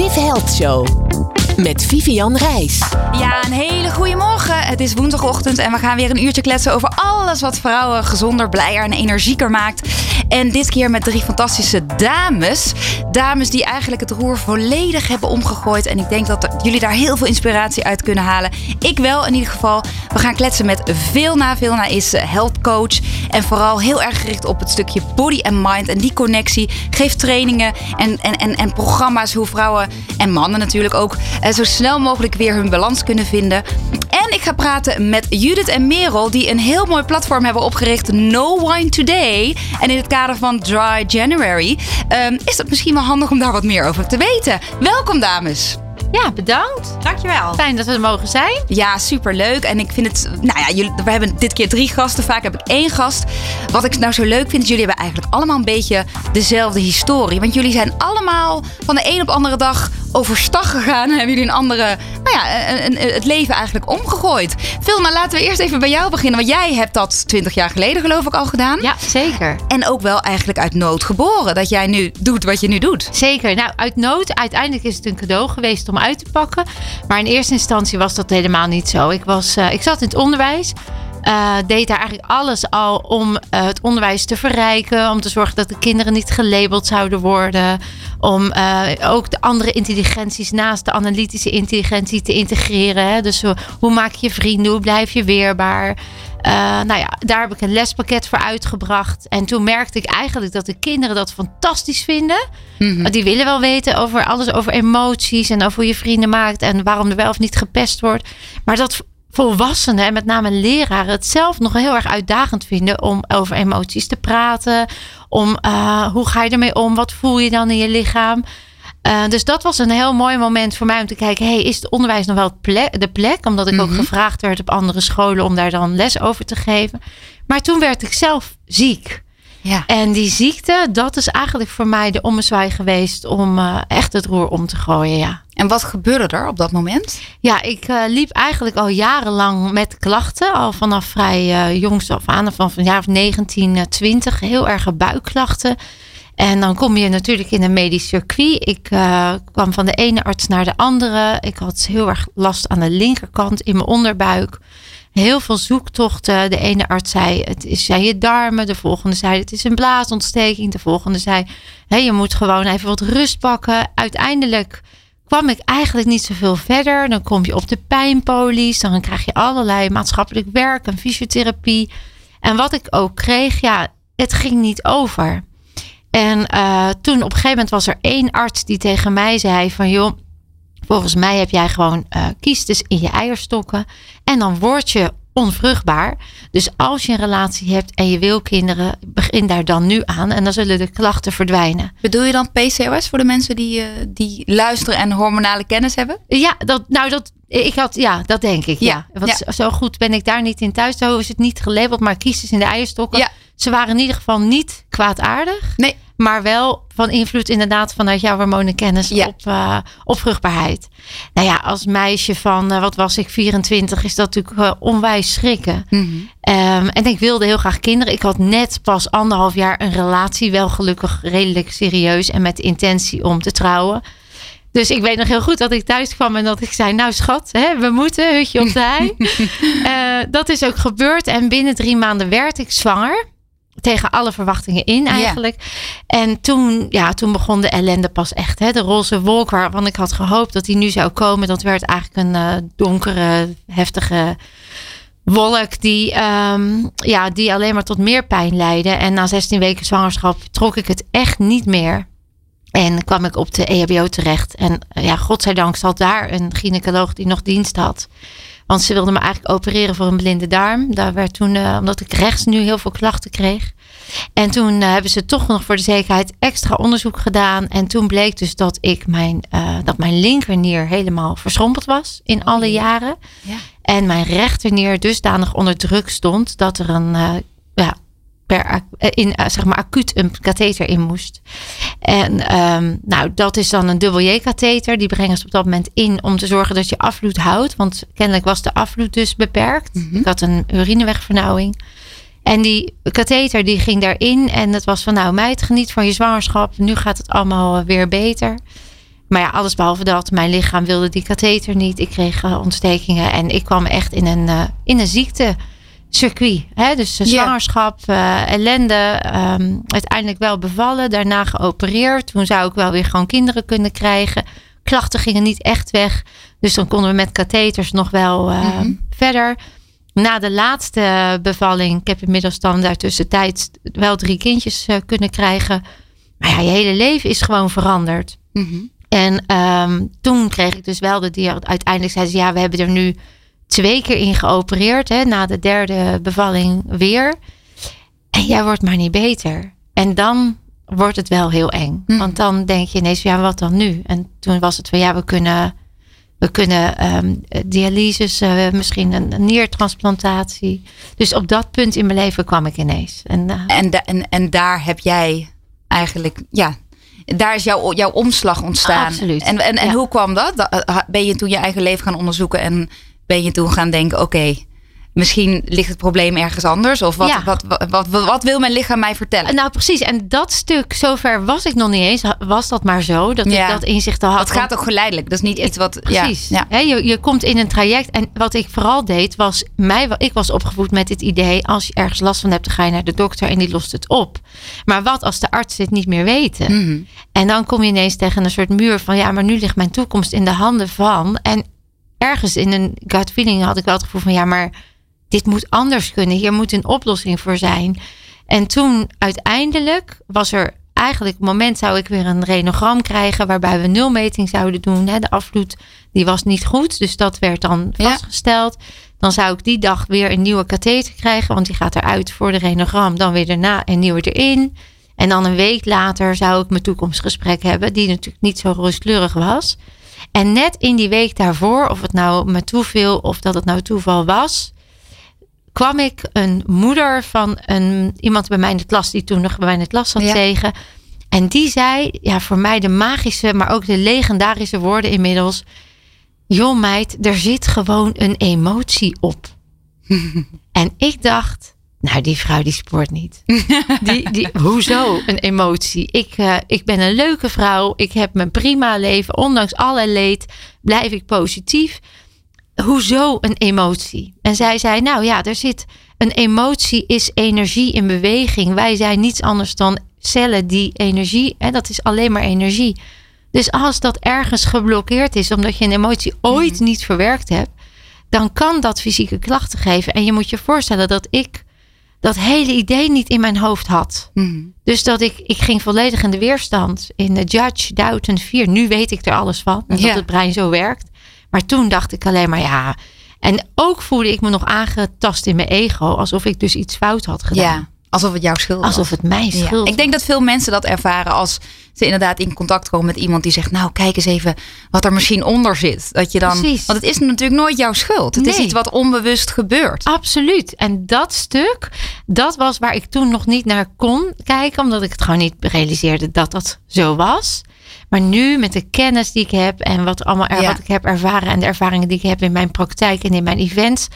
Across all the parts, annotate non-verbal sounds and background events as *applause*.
Viv Health Show. Met Vivian Reis. Ja, een hele goede morgen. Het is woensdagochtend en we gaan weer een uurtje kletsen over alles wat vrouwen gezonder, blijer en energieker maakt. En dit keer met drie fantastische dames. Dames die eigenlijk het roer volledig hebben omgegooid. En ik denk dat jullie daar heel veel inspiratie uit kunnen halen. Ik wel in ieder geval. We gaan kletsen met Vilna. Vilna is eh, health coach. En vooral heel erg gericht op het stukje body and mind. En die connectie geeft trainingen en, en, en, en programma's hoe vrouwen en mannen natuurlijk ook zo snel mogelijk weer hun balans kunnen vinden. En ik ga praten met Judith en Merel, die een heel mooi platform hebben opgericht, No Wine Today. En in het kader van Dry January um, is het misschien wel handig om daar wat meer over te weten. Welkom, dames. Ja, bedankt. Dankjewel. Fijn dat we er mogen zijn. Ja, superleuk. En ik vind het, nou ja, jullie, we hebben dit keer drie gasten. Vaak heb ik één gast. Wat ik nou zo leuk vind, is jullie hebben eigenlijk allemaal een beetje dezelfde historie. Want jullie zijn allemaal van de een op andere dag overstag gegaan. En hebben jullie een andere, nou ja, een, een, het leven eigenlijk omgegooid. Vilma, laten we eerst even bij jou beginnen. Want jij hebt dat twintig jaar geleden geloof ik al gedaan. Ja, zeker. En ook wel eigenlijk uit nood geboren. Dat jij nu doet wat je nu doet. Zeker. Nou, uit nood. Uiteindelijk is het een cadeau geweest om uit te pakken. Maar in eerste instantie was dat helemaal niet zo. Ik, was, uh, ik zat in het onderwijs. Uh, deed daar eigenlijk alles al om uh, het onderwijs te verrijken. Om te zorgen dat de kinderen niet gelabeld zouden worden. Om ook de andere intelligenties naast de analytische intelligentie te integreren. Hè? Dus hoe maak je vrienden? Hoe blijf je weerbaar? Nou ja, daar heb ik een lespakket voor uitgebracht. En toen merkte ik eigenlijk dat de kinderen dat fantastisch vinden. Mm -hmm. Die willen wel weten over alles over emoties en over hoe je vrienden maakt. En waarom er wel of niet gepest wordt. Maar dat volwassenen en met name leraren het zelf nog heel erg uitdagend vinden om over emoties te praten. Om uh, hoe ga je ermee om? Wat voel je dan in je lichaam? Uh, dus dat was een heel mooi moment voor mij om te kijken: hey, is het onderwijs nog wel plek, de plek? Omdat ik mm -hmm. ook gevraagd werd op andere scholen om daar dan les over te geven. Maar toen werd ik zelf ziek. Ja. En die ziekte, dat is eigenlijk voor mij de ommezwaai geweest om uh, echt het roer om te gooien. Ja. En wat gebeurde er op dat moment? Ja, ik uh, liep eigenlijk al jarenlang met klachten. Al vanaf vrij jongs af aan, van een jaar of 19, uh, 20. Heel erge buikklachten. En dan kom je natuurlijk in een medisch circuit. Ik kwam van de ene arts naar de andere. Ik had heel erg last aan de linkerkant in mijn onderbuik. Heel veel zoektochten. De ene arts zei het is zijn je darmen. De volgende zei het is een blaasontsteking. De volgende zei hey, je moet gewoon even wat rust pakken. Uiteindelijk kwam ik eigenlijk niet zoveel verder. Dan kom je op de pijnpolies. Dan krijg je allerlei maatschappelijk werk en fysiotherapie. En wat ik ook kreeg, ja, het ging niet over. En uh, toen op een gegeven moment was er één arts die tegen mij zei van joh, volgens mij heb jij gewoon uh, kiestes in je eierstokken. En dan word je onvruchtbaar. Dus als je een relatie hebt en je wil kinderen, begin daar dan nu aan. En dan zullen de klachten verdwijnen. Bedoel je dan PCOS voor de mensen die, uh, die luisteren en hormonale kennis hebben? Ja, dat, nou dat, ik had, ja, dat denk ik. Ja. ja. Want ja. zo goed ben ik daar niet in thuis. Zo is het niet gelabeld, maar kies in de eierstokken. Ja. Ze waren in ieder geval niet kwaadaardig. Nee. Maar wel van invloed inderdaad vanuit jouw hormonenkennis ja. op, uh, op vruchtbaarheid. Nou ja, als meisje van, uh, wat was ik, 24, is dat natuurlijk uh, onwijs schrikken. Mm -hmm. um, en ik wilde heel graag kinderen. Ik had net pas anderhalf jaar een relatie, wel gelukkig redelijk serieus en met de intentie om te trouwen. Dus ik weet nog heel goed dat ik thuis kwam en dat ik zei: Nou, schat, hè, we moeten, hutje op de *laughs* hei. dat is ook gebeurd. En binnen drie maanden werd ik zwanger tegen alle verwachtingen in eigenlijk. Ja. En toen, ja, toen begon de ellende pas echt. Hè? De roze wolk waarvan ik had gehoopt dat die nu zou komen. Dat werd eigenlijk een uh, donkere, heftige wolk die, um, ja, die alleen maar tot meer pijn leidde. En na 16 weken zwangerschap trok ik het echt niet meer. En kwam ik op de EHBO terecht. En ja, godzijdank zat daar een gynaecoloog die nog dienst had. Want ze wilden me eigenlijk opereren voor een blinde darm. Daar werd toen, uh, omdat ik rechts nu heel veel klachten kreeg. En toen uh, hebben ze toch nog voor de zekerheid extra onderzoek gedaan. En toen bleek dus dat ik mijn, uh, dat mijn linkernier helemaal verschrompeld was in alle jaren. Ja. En mijn rechternier dusdanig onder druk stond dat er een ja, per in, zeg maar acuut een katheter in moest. En um, nou, dat is dan een dubbel J-katheter. Die brengen ze op dat moment in om te zorgen dat je afvloed houdt. Want kennelijk was de afvloed dus beperkt. Mm -hmm. Ik had een urinewegvernauwing. En die katheter die ging daarin. En het was van nou meid, geniet van je zwangerschap. Nu gaat het allemaal weer beter. Maar ja, alles behalve dat. Mijn lichaam wilde die katheter niet. Ik kreeg uh, ontstekingen. En ik kwam echt in een, uh, in een ziektecircuit. Hè? Dus zwangerschap, uh, ellende. Um, uiteindelijk wel bevallen. Daarna geopereerd. Toen zou ik wel weer gewoon kinderen kunnen krijgen. Klachten gingen niet echt weg. Dus dan konden we met katheters nog wel mm -hmm. verder. Na de laatste bevalling, ik heb inmiddels dan daar tussentijds wel drie kindjes kunnen krijgen. Maar ja, je hele leven is gewoon veranderd. Mm -hmm. En um, toen kreeg ik dus wel de diagnose. Uiteindelijk zei ze: Ja, we hebben er nu twee keer in geopereerd. Hè, na de derde bevalling weer. En jij wordt maar niet beter. En dan wordt het wel heel eng. Hm. Want dan denk je ineens: Ja, wat dan nu? En toen was het van: Ja, we kunnen. We kunnen um, dialyses, uh, misschien een, een niertransplantatie. Dus op dat punt in mijn leven kwam ik ineens. En, uh, en, en, en daar heb jij eigenlijk ja, daar is jouw, jouw omslag ontstaan. Absoluut. En, en, en hoe kwam dat? Ben je toen je eigen leven gaan onderzoeken en ben je toen gaan denken: oké, misschien ligt het probleem ergens anders? Of wat, wat, wat, wat, wil mijn lichaam mij vertellen? Nou, precies. En dat stuk, zover was ik nog niet eens. Was dat maar zo, dat ik dat inzicht al had. Het gaat ook geleidelijk. Dat is niet iets wat... Precies. Ja. je, je komt in een traject. En wat ik vooral deed, was... Mij, ik was opgevoed met het idee... als je ergens last van hebt, dan ga je naar de dokter en die lost het op. Maar wat als de artsen het niet meer weten? Mhm. En dan kom je ineens tegen een soort muur van... ja, maar nu ligt mijn toekomst in de handen van... En ergens in een gut feeling had ik wel het gevoel van... ja, maar dit moet anders kunnen. Hier moet een oplossing voor zijn. En toen uiteindelijk was er eigenlijk het moment zou ik weer een renogram krijgen waarbij we nulmeting zouden doen. De afvloed die was niet goed, dus dat werd dan vastgesteld. Dan zou ik die dag weer een nieuwe katheter krijgen, want die gaat eruit voor de renogram. Dan weer daarna een nieuwe erin. En dan een week later zou ik mijn toekomstgesprek hebben, die natuurlijk niet zo rustkleurig was. En net in die week daarvoor, of het nou me toeviel of dat het nou toeval was, kwam ik een moeder van een, iemand bij mij in de klas, die toen nog bij mij in de klas zat, tegen. En die zei, ja, voor mij de magische, maar ook de legendarische woorden inmiddels. Joh meid, er zit gewoon een emotie op. *laughs* en ik dacht, nou die vrouw die sport niet. *laughs* die, die, hoezo een emotie? Ik, uh, ik ben een leuke vrouw. Ik heb mijn prima leven. Ondanks alle leed blijf ik positief hoezo een emotie? En zij zei, nou ja, er zit een emotie is energie in beweging. Wij zijn niets anders dan cellen die energie, en dat is alleen maar energie. Dus als dat ergens geblokkeerd is, omdat je een emotie ooit mhm. niet verwerkt hebt, dan kan dat fysieke klachten geven. En je moet je voorstellen dat ik dat hele idee niet in mijn hoofd had. Mhm. Dus dat ik, ik ging volledig in de weerstand. In de Judge, en Fear. Nu weet ik er alles van. Dat het brein zo werkt. Maar toen dacht ik alleen maar ja. En ook voelde ik me nog aangetast in mijn ego. Alsof ik dus iets fout had gedaan. Ja, alsof het jouw schuld was. Alsof het mijn schuld Ik denk dat veel mensen dat ervaren als ze inderdaad in contact komen met iemand die zegt: Nou, kijk eens even wat er misschien onder zit. Dat je dan. Want het is natuurlijk nooit jouw schuld. Het is iets wat onbewust gebeurt. Absoluut. En dat stuk, dat was waar ik toen nog niet naar kon kijken, omdat ik het gewoon niet realiseerde dat dat zo was. Maar nu met de kennis die ik heb en wat, allemaal er, wat ik heb ervaren en de ervaringen die ik heb in mijn praktijk en in mijn events,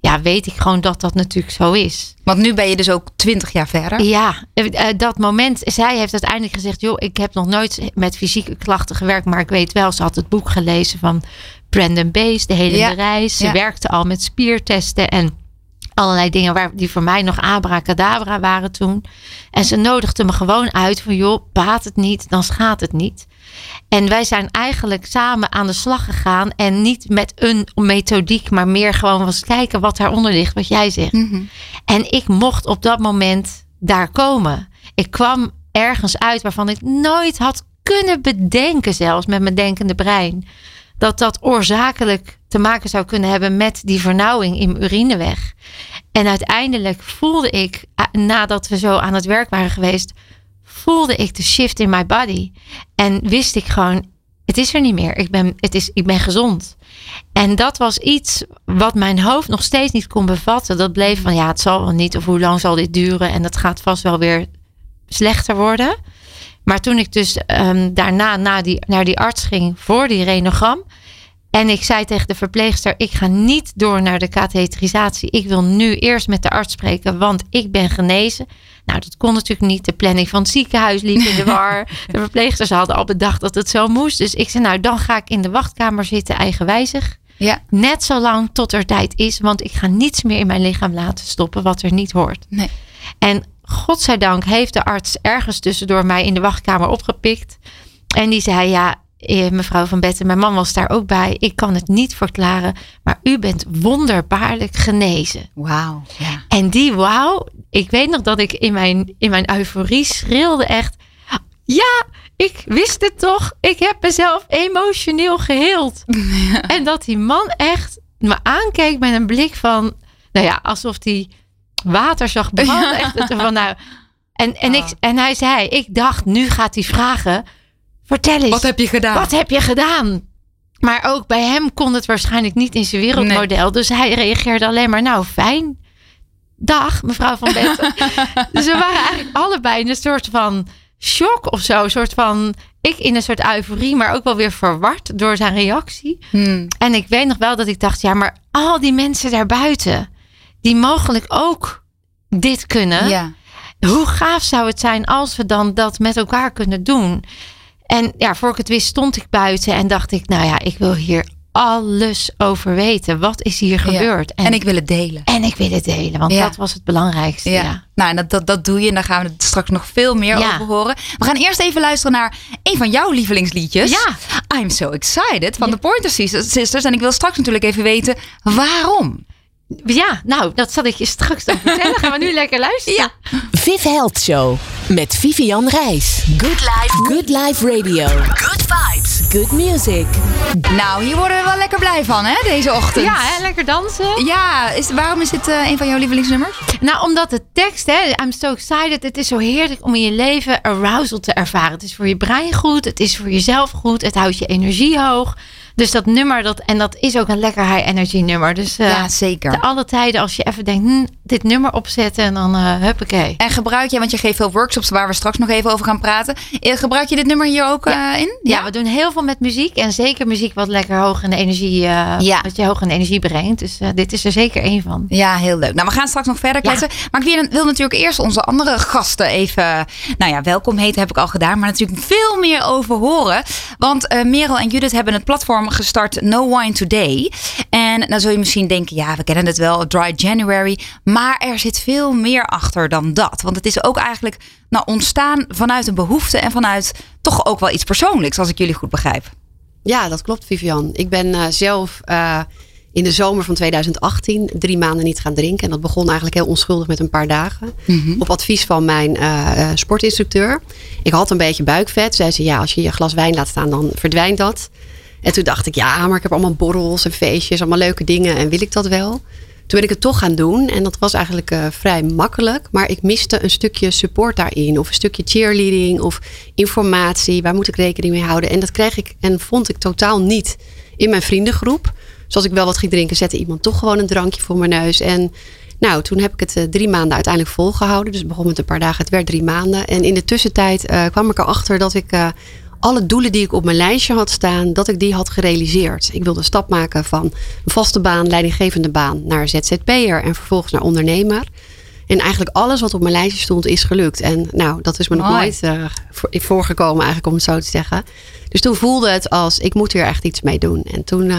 ja, weet ik gewoon dat dat natuurlijk zo is. Want nu ben je dus ook twintig jaar verder. Ja, eh, eh, dat moment. Zij heeft uiteindelijk gezegd: joh, ik heb nog nooit met fysieke klachten gewerkt, maar ik weet wel, ze had het boek gelezen van Brandon Bees, de hele reis. Ze werkte al met spiertesten en allerlei dingen waar, die voor mij nog abracadabra waren toen. En ze nodigde me gewoon uit van joh, baat het niet, dan schaadt het niet. En wij zijn eigenlijk samen aan de slag gegaan. En niet met een methodiek, maar meer gewoon was kijken wat daaronder ligt, wat jij zegt. Mhm. En ik mocht op dat moment daar komen. Ik kwam ergens uit waarvan ik nooit had kunnen bedenken, zelfs met mijn denkende brein, dat dat oorzakelijk te maken zou kunnen hebben met die vernauwing in mijn urineweg. En uiteindelijk voelde ik, nadat we zo aan het werk waren geweest, voelde ik de shift in my body. En wist ik gewoon, het is er niet meer. Ik ben, het is, ik ben gezond. En dat was iets wat mijn hoofd nog steeds niet kon bevatten. Dat bleef van ja, het zal wel niet. Of hoe lang zal dit duren? En dat gaat vast wel weer slechter worden. Maar toen ik dus um, daarna naar die, naar die arts ging voor die renogram. En ik zei tegen de verpleegster: ik ga niet door naar de katheterisatie. Ik wil nu eerst met de arts spreken, want ik ben genezen. Nou, dat kon natuurlijk niet. De planning van het ziekenhuis liep in de *laughs* war. De verpleegsters hadden al bedacht dat het zo moest. Dus ik zei: Nou, dan ga ik in de wachtkamer zitten, eigenwijzig. Ja. Net zo lang tot er tijd is, want ik ga niets meer in mijn lichaam laten stoppen wat er niet hoort. Nee. En godzijdank heeft de arts ergens tussendoor mij in de wachtkamer opgepikt. En die zei: Ja, eh, mevrouw van Betten, mijn man was daar ook bij. Ik kan het niet verklaren, maar u bent wonderbaarlijk genezen. Wauw. Ja. En die wauw, ik weet nog dat ik in mijn, in mijn euforie schreeuwde echt. Ja, ik wist het toch. Ik heb mezelf emotioneel geheeld. *laughs* En dat die man echt me aankeek met een blik van, nou ja, alsof hij water zag branden. Ja. *laughs* Echt, van, nou, en, en, ik, ah. en hij zei, ik dacht, nu gaat hij vragen Vertel eens. Wat heb je gedaan? Wat heb je gedaan? Maar ook bij hem kon het waarschijnlijk niet in zijn wereldmodel. Dus hij reageerde alleen maar, nou fijn. Dag, mevrouw van Betten. *laughs* dus we waren eigenlijk allebei in een soort van shock of zo. Een soort van, ik in een soort euforie, maar ook wel weer verward door zijn reactie. Hmm. En ik weet nog wel dat ik dacht, ja, maar al die mensen daarbuiten, die mogelijk ook dit kunnen. Ja. Hoe gaaf zou het zijn als we dan dat met elkaar kunnen doen? En ja, voor ik het wist stond ik buiten en dacht ik, nou ja, ik wil hier alles over weten. Wat is hier gebeurd? En, ik wil het delen. En ik wil het delen, want dat was het belangrijkste. Ja. Nou, en dat, dat, dat doe je en daar gaan we straks nog veel meer over horen. We gaan eerst even luisteren naar een van jouw lievelingsliedjes. Ja. I'm so excited van de Pointer Sisters. En ik wil straks natuurlijk even weten waarom. Ja, nou, dat zal ik je straks dan vertellen. Gaan we nu lekker luisteren? Ja. Viv Health Show met Vivian Reis. Good life. Good life radio. Good vibes. Good music. Nou, hier worden we wel lekker blij van, hè, deze ochtend. Ja, hè? lekker dansen. Ja, is, waarom is dit uh, een van jouw lievelingsnummers? Nou, omdat de tekst, hè, I'm so excited. Het is zo heerlijk om in je leven arousal te ervaren. Het is voor je brein goed, het is voor jezelf goed, het houdt je energie hoog. Dus dat nummer, dat, en dat is ook een lekker high energy nummer. Dus uh, ja, zeker. Te alle tijden als je even denkt, hm, dit nummer opzetten en dan uh, huppakee. En gebruik je, want je geeft veel workshops waar we straks nog even over gaan praten. Eh, gebruik je dit nummer hier ook ja. in? Ja? we doen heel veel met muziek. En zeker muziek wat lekker hoog in de energie, ja. wat je hoog in de energie brengt. Dus dit is er zeker één van. Ja, heel leuk. Nou, we gaan straks nog verder kletsen. Maar ik wil, wil, natuurlijk eerst onze andere gasten even, nou ja, welkom heten heb ik al gedaan. Maar natuurlijk veel meer over horen. Want Merel en Judith hebben het platform gestart No Wine Today. En dan zul je misschien denken, ja, we kennen het wel, Dry January. Maar er zit veel meer achter dan dat. Want het is ook eigenlijk nou, ontstaan vanuit een behoefte en vanuit toch ook wel iets persoonlijks, als ik jullie goed begrijp. Ja, dat klopt, Vivian. Ik ben uh, zelf uh, in de zomer van 2018 drie maanden niet gaan drinken. En dat begon eigenlijk heel onschuldig met een paar dagen. Mm Op advies van mijn uh, sportinstructeur. Ik had een beetje buikvet. Zei, ja, als je je glas wijn laat staan, dan verdwijnt dat. En toen dacht ik, ja, maar ik heb allemaal borrels en feestjes, allemaal leuke dingen. En wil ik dat wel? Toen ben ik het toch gaan doen. En dat was eigenlijk uh, vrij makkelijk. Maar ik miste een stukje support daarin. Of een stukje cheerleading. Of informatie. Waar moet ik rekening mee houden? En dat kreeg ik en vond ik totaal niet in mijn vriendengroep. Zoals ik wel wat ging drinken, zette iemand toch gewoon een drankje voor mijn neus. En nou, toen heb ik het uh, drie maanden uiteindelijk volgehouden. Dus begon met een paar dagen. Het werd drie maanden. En in de tussentijd uh, kwam ik erachter dat ik alle doelen die ik op mijn lijstje had staan, dat ik die had gerealiseerd. Ik wilde een stap maken van een vaste baan, leidinggevende baan, naar ZZP'er en vervolgens naar ondernemer. En eigenlijk alles wat op mijn lijstje stond is gelukt. En nou, dat is me nog nooit uh, voorgekomen eigenlijk om het zo te zeggen. Dus toen voelde het als, ik moet hier echt iets mee doen. En toen uh,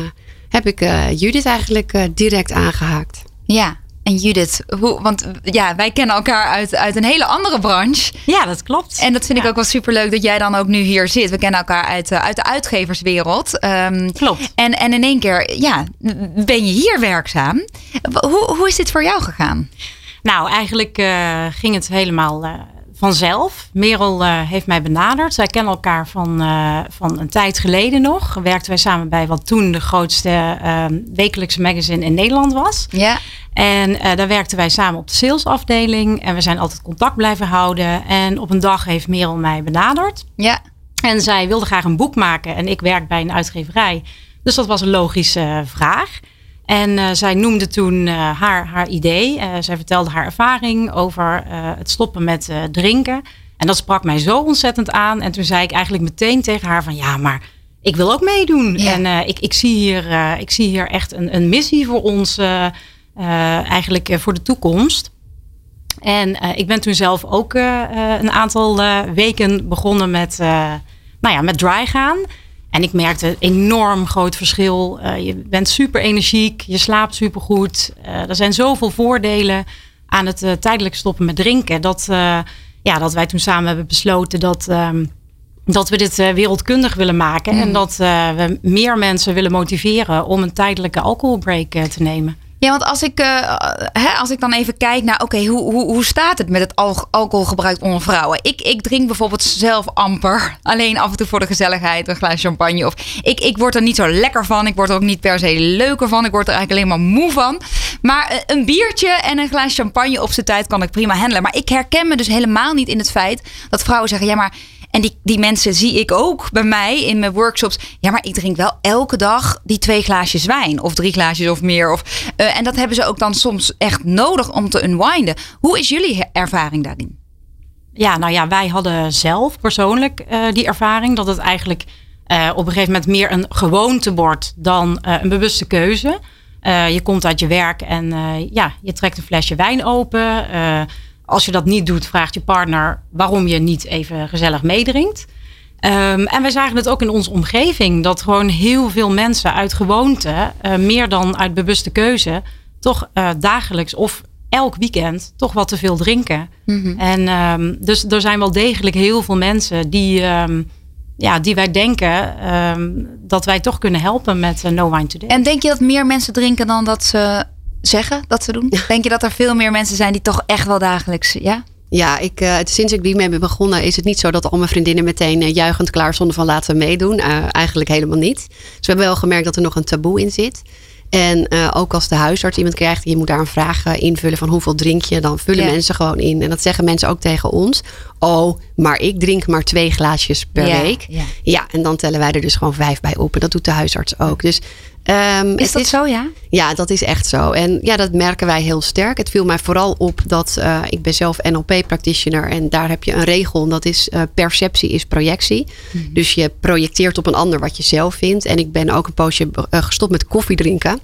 heb ik uh, Judith eigenlijk direct aangehaakt. Ja, en Judith, hoe, want ja, wij kennen elkaar uit, uit een hele andere branche. Ja, dat klopt. En dat vind ik ook wel superleuk dat jij dan ook nu hier zit. We kennen elkaar uit, uit de uitgeverswereld. Um, klopt. En, en in één keer, ja, ben je hier werkzaam. Hoe, hoe is dit voor jou gegaan? Nou, eigenlijk uh, ging het helemaal uh, vanzelf. Merel uh, heeft mij benaderd. Wij kennen elkaar van, uh, van een tijd geleden nog. Werkten wij samen bij wat toen de grootste uh, wekelijkse magazine in Nederland was. Ja. En uh, daar werkten wij samen op de salesafdeling. En we zijn altijd contact blijven houden. En op een dag heeft Merel mij benaderd. Ja. En zij wilde graag een boek maken. En ik werk bij een uitgeverij. Dus dat was een logische vraag. En uh, zij noemde toen uh, haar, haar idee. Uh, zij vertelde haar ervaring over het stoppen met drinken. En dat sprak mij zo ontzettend aan. En toen zei ik eigenlijk meteen tegen haar van ja, maar ik wil ook meedoen. En ik, ik, zie hier, ik zie hier echt een, een missie voor ons, eigenlijk voor de toekomst. En ik ben toen zelf ook een aantal weken begonnen met, nou ja, met dry gaan. En ik merkte een enorm groot verschil. Uh, je bent super energiek, je slaapt super goed. Uh, er zijn zoveel voordelen aan het uh, tijdelijk stoppen met drinken. Dat, ja, dat wij toen samen hebben besloten dat, ehm, dat we dit wereldkundig willen maken. En mm. dat we meer mensen willen motiveren om een tijdelijke alcoholbreak te nemen. Ja, want als ik, uh, hè, als ik dan even kijk naar, oké, hoe, hoe, hoe staat het met het alcoholgebruik onder vrouwen? Ik, ik drink bijvoorbeeld zelf amper. Alleen af en toe voor de gezelligheid, een glaas champagne. Of ik, ik word er niet zo lekker van. Ik word er ook niet per se leuker van. Ik word er eigenlijk alleen maar moe van. Maar eh, een biertje en een glaas champagne op zijn tijd kan ik prima handelen. Maar ik herken me dus helemaal niet in het feit dat vrouwen zeggen, ja, maar en die, die mensen zie ik ook bij mij in mijn workshops. Ja, maar ik drink wel elke dag die twee glaasjes wijn. Of drie glaasjes of meer. Of, uh, en dat hebben ze ook dan soms echt nodig om te unwinden. Hoe is jullie ervaring daarin? Ja, nou ja, wij hadden zelf persoonlijk uh, die ervaring. Dat het eigenlijk uh, op een gegeven moment meer een gewoonte wordt dan een bewuste keuze. je komt uit je werk en ja, je trekt een flesje wijn open als je dat niet doet, vraagt je partner waarom je niet even gezellig meedrinkt. Um, en wij zagen het ook in onze omgeving, dat gewoon heel veel mensen uit gewoonte, uh, meer dan uit bewuste keuze, toch uh, dagelijks of elk weekend toch wat te veel drinken. Mm -hmm. En um, dus er zijn wel degelijk heel veel mensen die, um, ja, die wij denken dat wij toch kunnen helpen met uh, No Wine Today. En denk je dat meer mensen drinken dan dat ze zeggen dat ze doen? Denk je dat er veel meer mensen zijn die toch echt wel dagelijks, ja? Ja, ik, uh, sinds ik mee ben begonnen is het niet zo dat al mijn vriendinnen meteen uh, juichend klaar stonden van laten we meedoen. Uh, eigenlijk helemaal niet. Dus we hebben wel gemerkt dat er nog een taboe in zit. En ook als de huisarts iemand krijgt, je moet daar een vraag invullen van hoeveel drink je, dan vullen mensen gewoon in. En dat zeggen mensen ook tegen ons. Oh, maar ik drink maar twee glaasjes per week. Ja. ja, en dan tellen wij er dus gewoon vijf bij op. En dat doet de huisarts ook. Dus Um, is dat zo, ja? Ja, dat is echt zo. En ja, dat merken wij heel sterk. Het viel mij vooral op dat uh, ik ben zelf NLP-practitioner en daar heb je een regel en dat is uh, perceptie is projectie. Mm -hmm. Dus je projecteert op een ander wat je zelf vindt. En ik ben ook een poosje uh, gestopt met koffie drinken.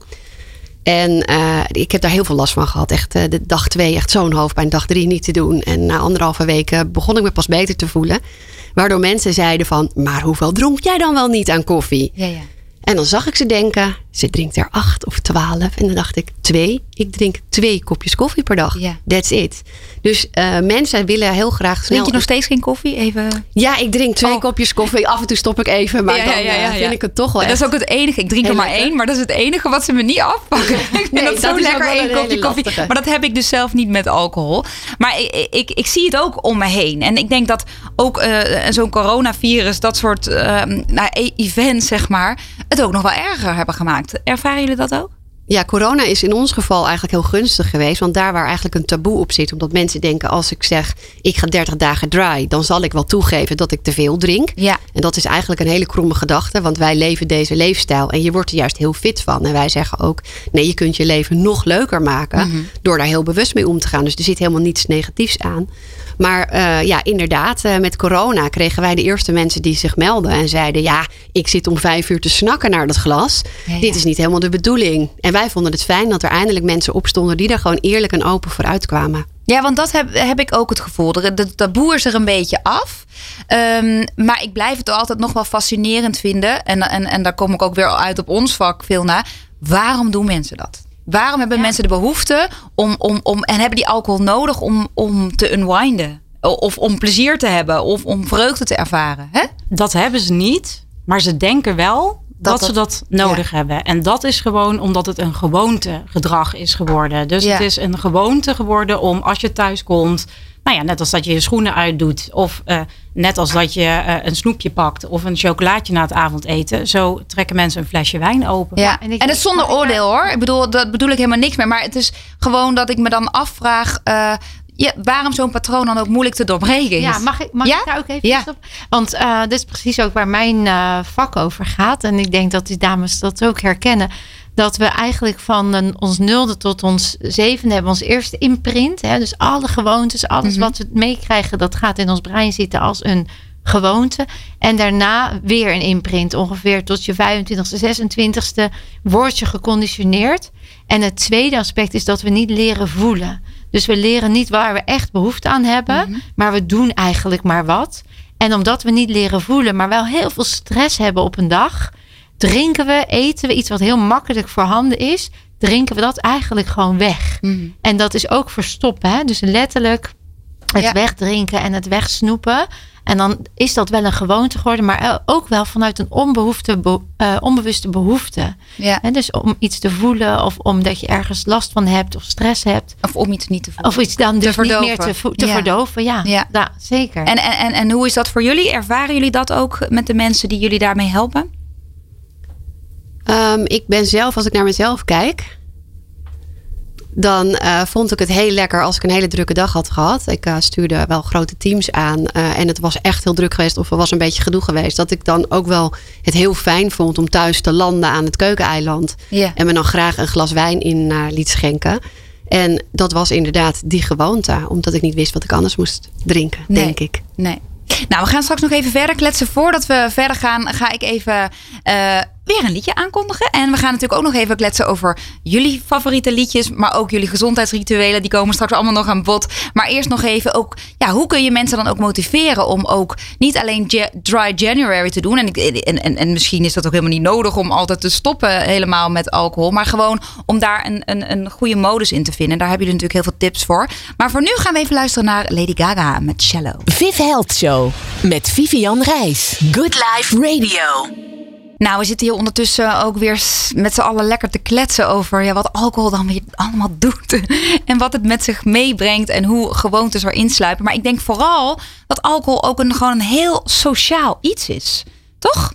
En ik heb daar heel veel last van gehad. Echt de dag twee, echt zo'n hoofdpijn. Dag drie niet te doen. En na anderhalve weken begon ik me pas beter te voelen. Waardoor mensen zeiden van, maar hoeveel dronk jij dan wel niet aan koffie? Ja, ja. En dan zag ik ze denken, ze drinkt er acht of twaalf. En dan dacht ik, twee. Ik drink twee kopjes koffie per dag. Yeah. That's it. Dus uh, mensen willen heel graag snel... Drink je nog steeds geen koffie? Even... Ja, ik drink twee oh. kopjes koffie. Af en toe stop ik even, maar ja, dan ja, ja, uh, vind ik het toch wel Dat is ook het enige. Ik drink er maar één, maar dat is het enige wat ze me niet afpakken. *laughs* ik vind nee, dat, dat zo lekker, één kopje koffie. Maar dat heb ik dus zelf niet met alcohol. Maar ik, ik, ik, zie het ook om me heen. En ik denk dat ook uh, zo'n coronavirus, dat soort nou, e-, events, zeg maar, het ook nog wel erger hebben gemaakt. Ervaren jullie dat ook? Ja, corona is in ons geval eigenlijk heel gunstig geweest. Want daar waar eigenlijk een taboe op zit. Omdat mensen denken, als ik zeg, ik ga 30 dagen dry. Dan zal ik wel toegeven dat ik te veel drink. Ja. En dat is eigenlijk een hele kromme gedachte. Want wij leven deze leefstijl. En je wordt er juist heel fit van. En wij zeggen ook, nee, je kunt je leven nog leuker maken. Mhm. Door daar heel bewust mee om te gaan. Dus er zit helemaal niets negatiefs aan. Maar uh, ja, inderdaad, uh, met corona kregen wij de eerste mensen die zich melden en zeiden: Ja, ik zit om vijf uur te snakken naar dat glas. Ja, ja. Dit is niet helemaal de bedoeling. En wij vonden het fijn dat er eindelijk mensen opstonden die er gewoon eerlijk en open voor uitkwamen. Ja, want dat heb, heb ik ook het gevoel. De, de taboe is er een beetje af. Um, maar ik blijf het altijd nog wel fascinerend vinden. En, en, en daar kom ik ook weer uit op ons vak veel naar. Waarom doen mensen dat? Waarom hebben ja. mensen de behoefte om, om, om. En hebben die alcohol nodig om, om te unwinden? Of om plezier te hebben of om vreugde te ervaren? Hè? Dat hebben ze niet. Maar ze denken wel dat, dat, ze dat nodig ja. hebben. En dat is gewoon omdat het een gewoontegedrag is geworden. Dus ja. het is een gewoonte geworden om als je thuis komt. Nou ja, net als dat je je schoenen uitdoet. Of uh, net als dat je uh, een snoepje pakt. Of een chocolaatje na het avondeten. Zo trekken mensen een flesje wijn open. Ja, en, en het is zonder oordeel hoor. Ik bedoel, dat bedoel ik helemaal niks meer. Maar het is gewoon dat ik me dan afvraag. Uh, ja, waarom zo'n patroon dan ook moeilijk te doorbreken is. Ja, mag ik, mag ja? ik daar ook even ja. op? Want uh, dit is precies ook waar mijn uh, vak over gaat. En ik denk dat die dames dat ook herkennen. Dat we eigenlijk van een, ons nulde tot ons zevende hebben ons eerste imprint. Hè? Dus alle gewoontes, alles mm -hmm. wat we meekrijgen, dat gaat in ons brein zitten als een gewoonte. En daarna weer een imprint. Ongeveer tot je 25ste, 26ste word je geconditioneerd. En het tweede aspect is dat we niet leren voelen. Dus we leren niet waar we echt behoefte aan hebben. Mhm. Maar we doen eigenlijk maar wat. En omdat we niet leren voelen, maar wel heel veel stress hebben op een dag, drinken we, eten we iets wat heel makkelijk voorhanden is, drinken we dat eigenlijk gewoon weg. Mhm. En dat is ook verstoppen. Hè? Dus letterlijk het wegdrinken en het wegsnoepen. En dan is dat wel een gewoonte geworden, maar ook wel vanuit een onbehoefte, uh, onbewuste behoefte. Ja. Dus om iets te voelen of omdat je ergens last van hebt of stress hebt. Of om iets niet te voelen. Of iets dan dus niet meer te, te verdoven. Ja, ja. zeker. En, en, en hoe is dat voor jullie? Ervaren jullie dat ook met de mensen die jullie daarmee helpen? Um, ik ben zelf, als ik naar mezelf kijk, dan uh, vond ik het heel lekker als ik een hele drukke dag had gehad. Ik uh, stuurde wel grote teams aan uh, en het was echt heel druk geweest of er was een beetje gedoe geweest. Dat ik dan ook wel het heel fijn vond om thuis te landen aan het keukeneiland. Yeah. En me dan graag een glas wijn in liet schenken. En dat was inderdaad die gewoonte, omdat ik niet wist wat ik anders moest drinken, nee. denk ik. Nee. Nou, we gaan straks nog even verder kletsen. Voordat we verder gaan, ga ik even uh, weer een liedje aankondigen. En we gaan natuurlijk ook nog even kletsen over jullie favoriete liedjes. Maar ook jullie gezondheidsrituelen. Die komen straks allemaal nog aan bod. Maar eerst nog even ook. Ja, hoe kun je mensen dan ook motiveren om ook niet alleen dry January te doen. En, en, en, en misschien is dat ook helemaal niet nodig om altijd te stoppen helemaal met alcohol. Maar gewoon om daar een, een, een goede modus in te vinden. Daar hebben jullie natuurlijk heel veel tips voor. Maar voor nu gaan we even luisteren naar Lady Gaga met Shallow. Viv Health Show met Vivian Reis. Good Life Radio. Nou, we zitten hier ondertussen ook weer met z'n allen lekker te kletsen over ja, wat alcohol dan weer allemaal *laughs* doet. en wat het met zich meebrengt en hoe gewoontes erin sluipen. Maar ik denk vooral dat alcohol ook een, gewoon een heel sociaal iets is. Toch?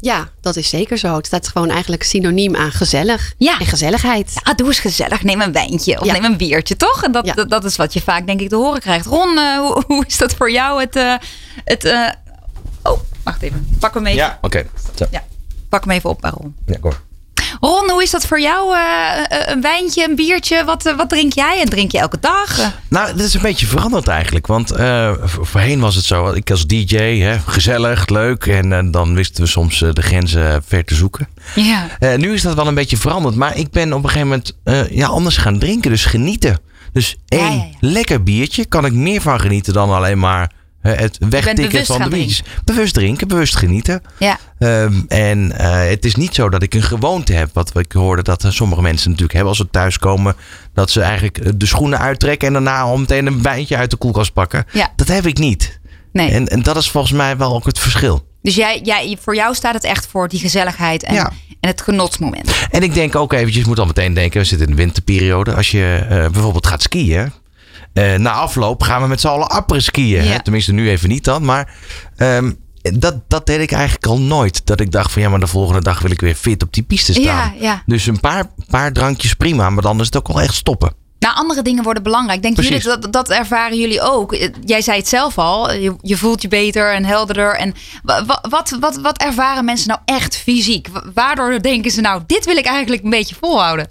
Ja, dat is zeker zo. Het staat gewoon eigenlijk synoniem aan gezellig ja. en gezelligheid. Ja, doe eens gezellig. Neem een wijntje of neem een biertje, toch? En dat, dat, is wat je vaak denk ik te horen krijgt. Ron, uh, hoe, *laughs* hoe, is dat voor jou? Het, uh, het uh... oh, wacht even. Pak hem even. Ja, oké. Okay. Ja pak hem even op, Ron. Ja, kom. Ron, hoe is dat voor jou? Uh, een wijntje, een biertje, wat, wat drink jij? En drink je elke dag? Nou, dat is een beetje veranderd eigenlijk. Want voorheen was het zo, ik als DJ, hè, gezellig, leuk. En dan wisten we soms de grenzen ver te zoeken. Ja. nu is dat wel een beetje veranderd. Maar ik ben op een gegeven moment ja, anders gaan drinken. Dus genieten. Dus één lekker biertje kan ik meer van genieten dan alleen maar het wegtikken van de biertjes. Bewust drinken, bewust genieten. Ja. Um, en uh, het is niet zo dat ik een gewoonte heb. Wat ik hoorde dat sommige mensen natuurlijk hebben als ze thuiskomen. Dat ze eigenlijk de schoenen uittrekken en daarna al meteen een wijntje uit de koelkast pakken. Ja. Dat heb ik niet. Nee. En, en dat is volgens mij wel ook het verschil. Dus jij, jij, voor jou staat het echt voor die gezelligheid en, en het genotsmoment. En ik denk ook eventjes, moet al meteen denken, we zitten in de winterperiode. Als je uh, bijvoorbeeld gaat skiën, uh, na afloop gaan we met z'n allen apperen skiën. Hè? Tenminste, nu even niet dan. Maar um, dat, dat deed ik eigenlijk al nooit. Dat ik dacht van ja, maar de volgende dag wil ik weer fit op die piste staan. Ja, ja. Dus een paar, paar drankjes prima. Maar dan is het ook wel echt stoppen. Nou, andere dingen worden belangrijk. Denk jullie dat, dat ervaren jullie ook? Jij zei het zelf al. Je, je voelt je beter en helderder. En wat, wat, wat, wat ervaren mensen nou echt fysiek? Waardoor denken ze nou, dit wil ik eigenlijk een beetje volhouden?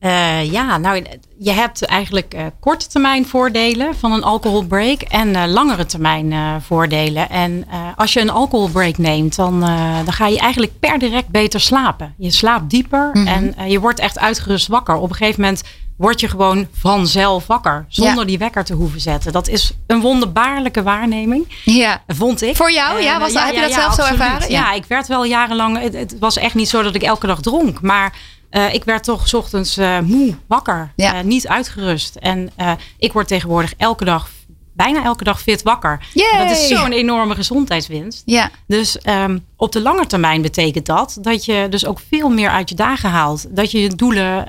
Uh, ja, nou, je hebt eigenlijk uh, korte termijn voordelen van een alcoholbreak en uh, langere termijn voordelen. En als je een alcoholbreak neemt, dan, dan ga je eigenlijk per direct beter slapen. Je slaapt dieper mm -hmm. en je wordt echt uitgerust wakker. Op een gegeven moment word je gewoon vanzelf wakker. Zonder die wekker te hoeven zetten. Dat is een wonderbaarlijke waarneming. Ja. Vond ik. Voor jou? Ja, was, heb je dat zelf zo ervaren? Ja. ik werd wel jarenlang. Het, het was echt niet zo dat ik elke dag dronk. Maar uh, ik werd toch s ochtends uh, moe, wakker, ja. uh, niet uitgerust. En ik word tegenwoordig elke dag, bijna elke dag fit wakker. Dat is zo'n enorme gezondheidswinst. Ja. Dus um, op de lange termijn betekent dat dat je dus ook veel meer uit je dagen haalt. Dat je je doelen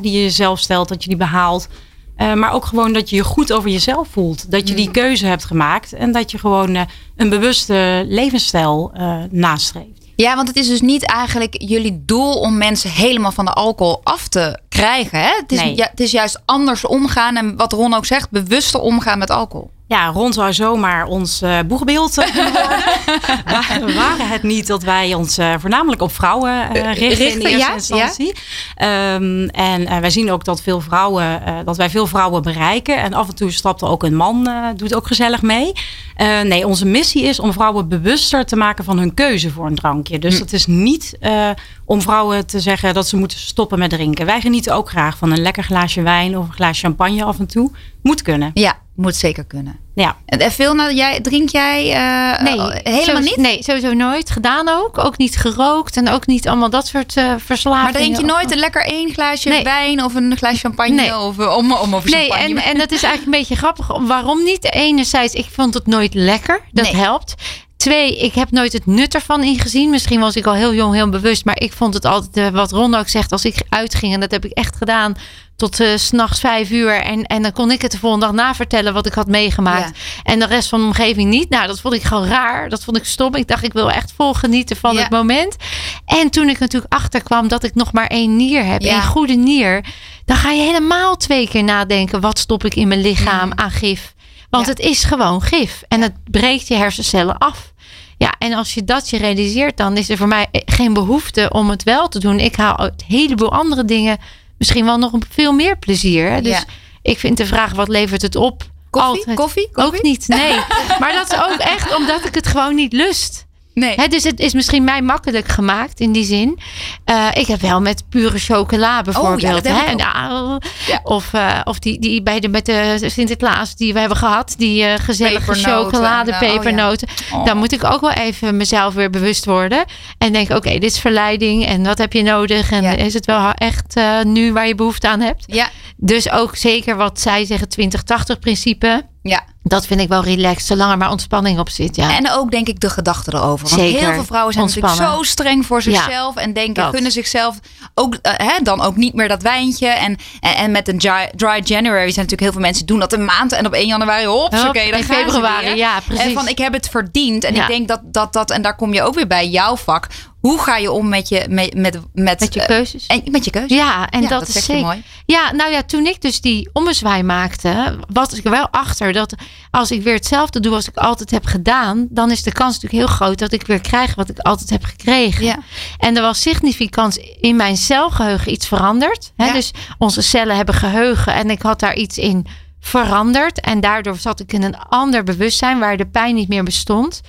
die je jezelf stelt, dat je die behaalt. maar ook gewoon dat je je goed over jezelf voelt. Dat je die mm. keuze hebt gemaakt. En dat je gewoon een bewuste levensstijl nastreeft. Ja, want het is dus niet eigenlijk jullie doel om mensen helemaal van de alcohol af te krijgen. Hè? Het, is, ja, het is juist anders omgaan en wat Ron ook zegt, bewuster omgaan met alcohol. Ja, rond zou zomaar ons uh, boegbeeld *laughs* worden. waren het niet dat wij ons uh, voornamelijk op vrouwen uh, richten, in eerste ja, instantie. Ja. Um, en wij zien ook dat, veel vrouwen, dat wij veel vrouwen bereiken. En af en toe stapt er ook een man, doet ook gezellig mee. nee, onze missie is om vrouwen bewuster te maken van hun keuze voor een drankje. Dus hm. het is niet om vrouwen te zeggen dat ze moeten stoppen met drinken. Wij genieten ook graag van een lekker glaasje wijn of een glaasje champagne af en toe. Moet kunnen. Ja, moet zeker kunnen. Ja. En veel nou, jij, drink jij uh, nee, helemaal niet? Nee, sowieso nooit gedaan ook. Ook niet gerookt en ook niet allemaal dat soort uh, verslavingen. Maar drink je nooit een lekker één glaasje wijn of een glaasje champagne? Nee. Of, om, om over nee, en, en dat is eigenlijk een beetje grappig. Waarom niet? Enerzijds, ik vond het nooit lekker. Dat helpt. Twee, ik heb nooit het nut ervan ingezien. Misschien was ik al heel jong heel bewust. Maar ik vond het altijd, wat Ron ook zegt, als ik uitging. En dat heb ik echt gedaan tot uh, s'nachts vijf uur. En, en dan kon ik het de volgende dag navertellen wat ik had meegemaakt. En de rest van de omgeving niet. Nou, dat vond ik gewoon raar. Dat vond ik stom. Ik dacht, ik wil echt vol genieten van het moment. En toen ik natuurlijk achterkwam dat ik nog maar één nier heb. Ja. Één goede nier. Dan ga je helemaal twee keer nadenken. Wat stop ik in mijn lichaam aan gif? Want het is gewoon gif. En het breekt je hersencellen af. Ja, en als je dat je realiseert, dan is er voor mij geen behoefte om het wel te doen. Ik haal een heleboel andere dingen misschien wel nog veel meer plezier. Dus ik vind de vraag, wat levert het op? Koffie? Koffie? Koffie? Ook niet, nee. *laughs* maar dat is ook echt omdat ik het gewoon niet lust. Nee. dus het is misschien mij makkelijk gemaakt in die zin. Uh, ik heb wel met pure chocola bijvoorbeeld. Oh, ja, hè? Ja. Of, uh, of die, die bij de, met de Sinterklaas die we hebben gehad. Die uh, gezellige chocolade, nou, pepernoten. Oh, Dan moet ik ook wel even mezelf weer bewust worden. En denk, oké, dit is verleiding. En wat heb je nodig? En is het wel echt nu waar je behoefte aan hebt? Ja. Dus ook zeker wat zij zeggen, 20-80 principe. Ja. Dat vind ik wel relaxed, zolang er maar ontspanning op zit. Ja. En ook denk ik de gedachten erover. Want Zeker. heel veel vrouwen zijn natuurlijk zo streng voor zichzelf. en denken, dat. kunnen zichzelf ook, uh, hè, dan ook niet meer dat wijntje. En, en, en, met een dry, January zijn natuurlijk heel veel mensen doen dat een maand. En op 1 januari, hop, oké, dan in februari, ja, precies. En van, ik heb het verdiend. En ik denk dat, dat dat, en daar kom je ook weer bij jouw vak. Hoe ga je om met je, met, met, met, je keuzes? En, met je keuzes. Ja, en dat, is zeker mooi. Ja, nou ja, toen ik dus die ommezwaai maakte, was ik er wel achter dat als ik weer hetzelfde doe als ik altijd heb gedaan, dan is de kans natuurlijk heel groot dat ik weer krijg wat ik altijd heb gekregen. Ja. En er was significant in mijn celgeheugen iets veranderd. Hè? Dus onze cellen hebben geheugen en ik had daar iets in veranderd. En daardoor zat ik in een ander bewustzijn waar de pijn niet meer bestond.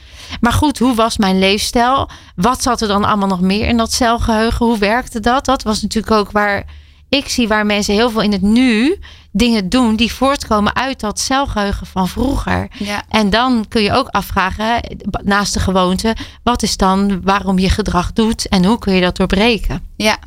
Maar goed, hoe was mijn leefstijl? Wat zat er dan allemaal nog meer in dat celgeheugen? Hoe werkte dat? Dat was natuurlijk ook waar ik zie waar mensen heel veel in het nu dingen doen die voortkomen uit dat celgeheugen van vroeger. Ja. En dan kun je ook afvragen, naast de gewoonte, wat is dan waarom je gedrag doet en hoe kun je dat doorbreken? Ja.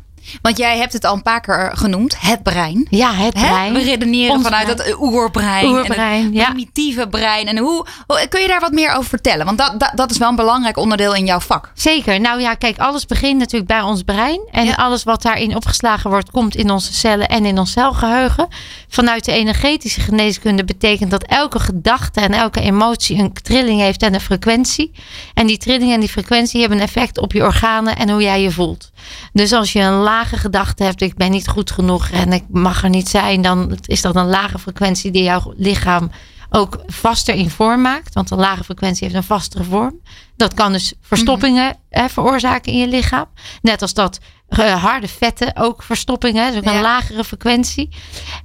Want jij hebt het al een paar keer genoemd, het brein. Ja, het brein. We redeneren vanuit dat oerbrein. Oerbrein, en het primitieve brein. En hoe, kun je daar wat meer over vertellen? Want dat, dat, dat, is wel een belangrijk onderdeel in jouw vak. Zeker. Nou ja, kijk, alles begint natuurlijk bij ons brein. En alles wat daarin opgeslagen wordt, komt in onze cellen en in ons celgeheugen. Vanuit de energetische geneeskunde betekent dat elke gedachte en elke emotie een trilling heeft en een frequentie. En die trilling en die frequentie hebben een effect op je organen en hoe jij je voelt. Dus als je een lage gedachte hebt, ik ben niet goed genoeg en ik mag er niet zijn, dan is dat een lage frequentie die jouw lichaam ook vaster in vorm maakt. Want een lage frequentie heeft een vastere vorm. Dat kan dus verstoppingen mm veroorzaken in je lichaam. Net als dat uh, harde vetten ook verstoppingen. Dus ook een lagere frequentie.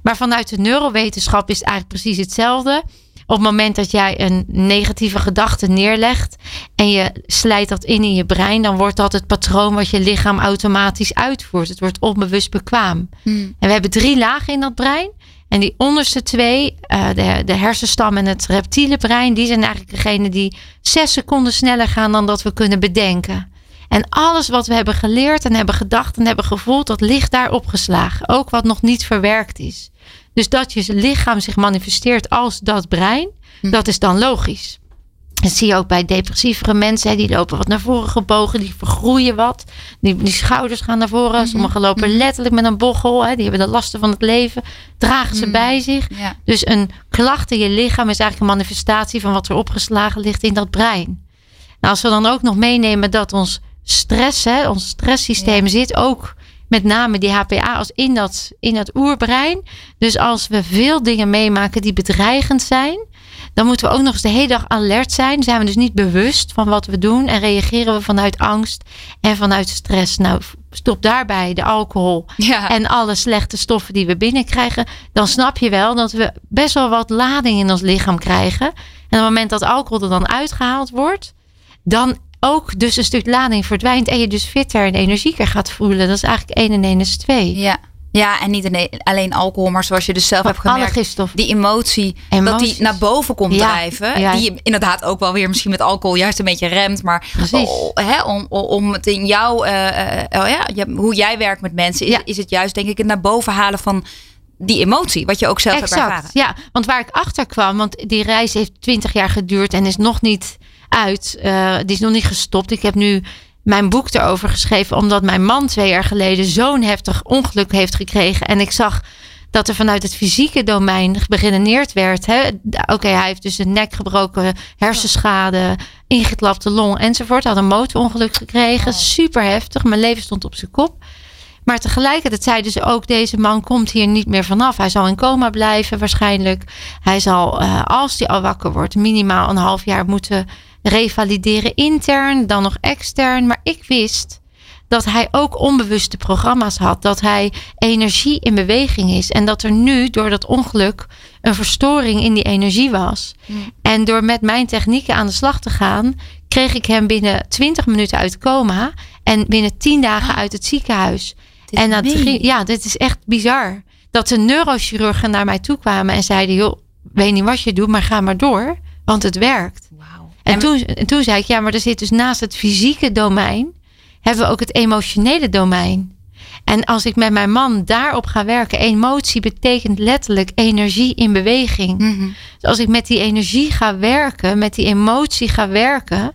Maar vanuit de neurowetenschap is het eigenlijk precies hetzelfde. Op het moment dat jij een negatieve gedachte neerlegt en je slijt dat in in je brein, dan wordt dat het patroon wat je lichaam automatisch uitvoert. Het wordt onbewust bekwaam. Hmm. En we hebben drie lagen in dat brein. En die onderste twee, uh, de, de hersenstam en het reptiele brein, die zijn eigenlijk degene die zes seconden sneller gaan dan dat we kunnen bedenken. En alles wat we hebben geleerd en hebben gedacht en hebben gevoeld, dat ligt daar opgeslagen. Ook wat nog niet verwerkt is. Dus dat je lichaam zich manifesteert als dat brein, hm. dat is dan logisch. Dat zie je ook bij depressievere mensen. Die lopen wat naar voren gebogen. Die vergroeien wat. Die, die schouders gaan naar voren. Mhm. Sommigen lopen mhm. letterlijk met een bochel. Hè. Die hebben de lasten van het leven. Dragen ze mhm. bij zich. Dus een klacht in je lichaam is eigenlijk een manifestatie van wat er opgeslagen ligt in dat brein. Nou, als we dan ook nog meenemen dat ons stress, hè, ons stresssysteem zit ook met name die HPA als in dat, in dat oerbrein. Dus als we veel dingen meemaken die bedreigend zijn, dan moeten we ook nog eens de hele dag alert zijn. Zijn we dus niet bewust van wat we doen en reageren we vanuit angst en vanuit stress. Nou, stop daarbij de alcohol en alle slechte stoffen die we binnenkrijgen. Dan snap je wel dat we best wel wat lading in ons lichaam krijgen. En op het moment dat alcohol er dan uitgehaald wordt, dan ook dus een stuk lading verdwijnt en je dus fitter en energieker gaat voelen. Dat is eigenlijk 1 en 1 is 2. Ja. Ja, en niet alleen alcohol, maar zoals je dus zelf hebt gemerkt, die emotie, dat die naar boven komt drijven. Die je inderdaad ook wel weer misschien met alcohol juist een beetje remt. Maar hè, om, om het in jou, uh, uh, ja, hoe jij werkt met mensen, is, is het juist denk ik het naar boven halen van die emotie, wat je ook zelf exact, hebt ervaren. Ja, want waar ik achter kwam, want die reis heeft twintig jaar geduurd en is nog niet uit. Uh, die is nog niet gestopt. Ik heb nu mijn boek erover geschreven, omdat mijn man twee jaar geleden zo'n heftig ongeluk heeft gekregen. En ik zag dat er vanuit het fysieke domein beredeneerd werd. Oké, hij heeft dus een nek gebroken, hersenschade, ingeklapte long enzovoort. Hij had een motorongeluk gekregen. Oh. Super heftig. Mijn leven stond op zijn kop. Maar tegelijkertijd zeiden ze ook: deze man komt hier niet meer vanaf. Hij zal in coma blijven waarschijnlijk. Hij zal, uh, als hij al wakker wordt, minimaal een half jaar moeten revalideren intern, dan nog extern. Maar ik wist dat hij ook onbewuste programma's had. Dat hij energie in beweging is. En dat er nu door dat ongeluk een verstoring in die energie was. Hmm. En door met mijn technieken aan de slag te gaan, kreeg ik hem binnen 20 minuten uit coma. En binnen 10 dagen ah. uit het ziekenhuis. En dat ja, dit is echt bizar. Dat de neurochirurgen naar mij toe kwamen en zeiden: joh, weet niet wat je doet, maar ga maar door. Want het werkt. En, toen, toen zei ik, ja, maar er zit dus naast het fysieke domein, hebben we ook het emotionele domein. En als ik met mijn man daarop ga werken, emotie betekent letterlijk energie in beweging. Mhm. Dus als ik met die energie ga werken, met die emotie ga werken.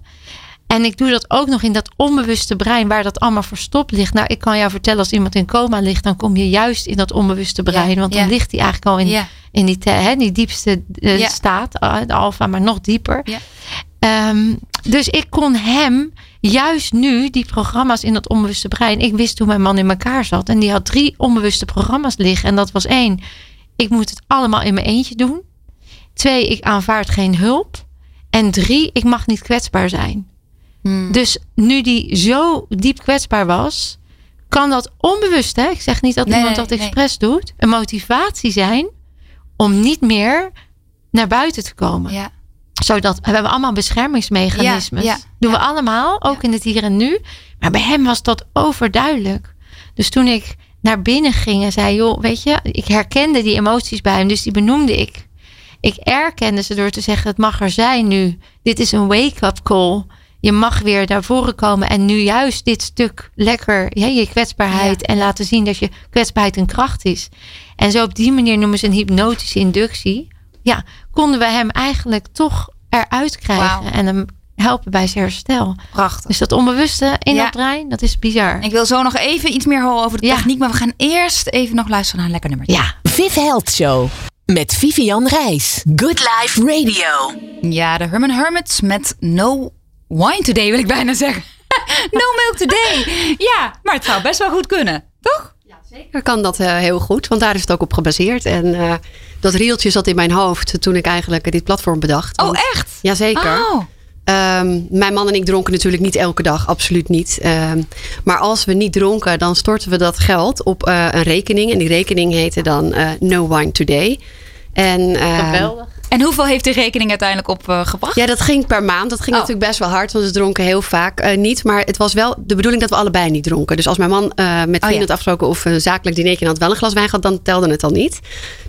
En ik doe dat ook nog in dat onbewuste brein waar dat allemaal verstopt ligt. Nou, ik kan jou vertellen, als iemand in coma ligt, dan kom je juist in dat onbewuste brein. want dan ligt hij eigenlijk al in, in die, hè, die diepste uh, staat, uh, de alfa, maar nog dieper. Um, dus ik kon hem juist nu die programma's in dat onbewuste brein. Ik wist hoe mijn man in elkaar zat. En die had drie onbewuste programma's liggen. En dat was één, ik moet het allemaal in mijn eentje doen. Twee, ik aanvaard geen hulp. En drie, ik mag niet kwetsbaar zijn. Hmm. Dus nu die zo diep kwetsbaar was, kan dat onbewust, hè? ik zeg niet dat iemand dat expres doet, een motivatie zijn om niet meer naar buiten te komen. Ja zodat we hebben allemaal beschermingsmechanismes. Ja, Doen we allemaal, ook in het hier en nu. Maar bij hem was dat overduidelijk. Dus toen ik naar binnen ging en zei: joh, weet je, ik herkende die emoties bij hem, dus die benoemde ik. Ik erkende ze door te zeggen: het mag er zijn nu. Dit is een wake-up call. Je mag weer naar voren komen en nu juist dit stuk lekker ja, je kwetsbaarheid en laten zien dat je kwetsbaarheid een kracht is. En zo op die manier noemen ze een hypnotische inductie. Ja, konden we hem eigenlijk toch eruit krijgen en hem helpen bij zijn herstel. Prachtig. Dus dat onbewuste in dat brein, dat is bizar. Ik wil zo nog even iets meer horen over de techniek, maar we gaan eerst even nog luisteren naar een lekker nummer. Ja, Viv Health Show met Vivian Reis. Good Life Radio. Ja, de Herman Hermits met No Wine Today wil ik bijna zeggen. *laughs* no Milk Today. Ja, maar het zou best wel goed kunnen, toch? Ja, zeker kan dat uh, heel goed, want daar is het ook op gebaseerd. En uh, dat rieltje zat in mijn hoofd toen ik eigenlijk dit platform bedacht. Oh, echt? Jazeker. Oh. Um, mijn man en ik dronken natuurlijk niet elke dag, absoluut niet. Um, maar als we niet dronken, dan storten we dat geld op uh, een rekening. En die rekening heette dan uh, No Wine Today. En, uh, Geweldig. En hoeveel heeft de rekening uiteindelijk opgebracht? ja, dat ging per maand. Dat ging oh. natuurlijk best wel hard, want we dronken heel vaak uh, niet. Maar het was wel de bedoeling dat we allebei niet dronken. Dus als mijn man uh, met vrienden oh, ja. had afgesproken of een zakelijk dinertje had wel een glas wijn gehad, dan telde het al niet.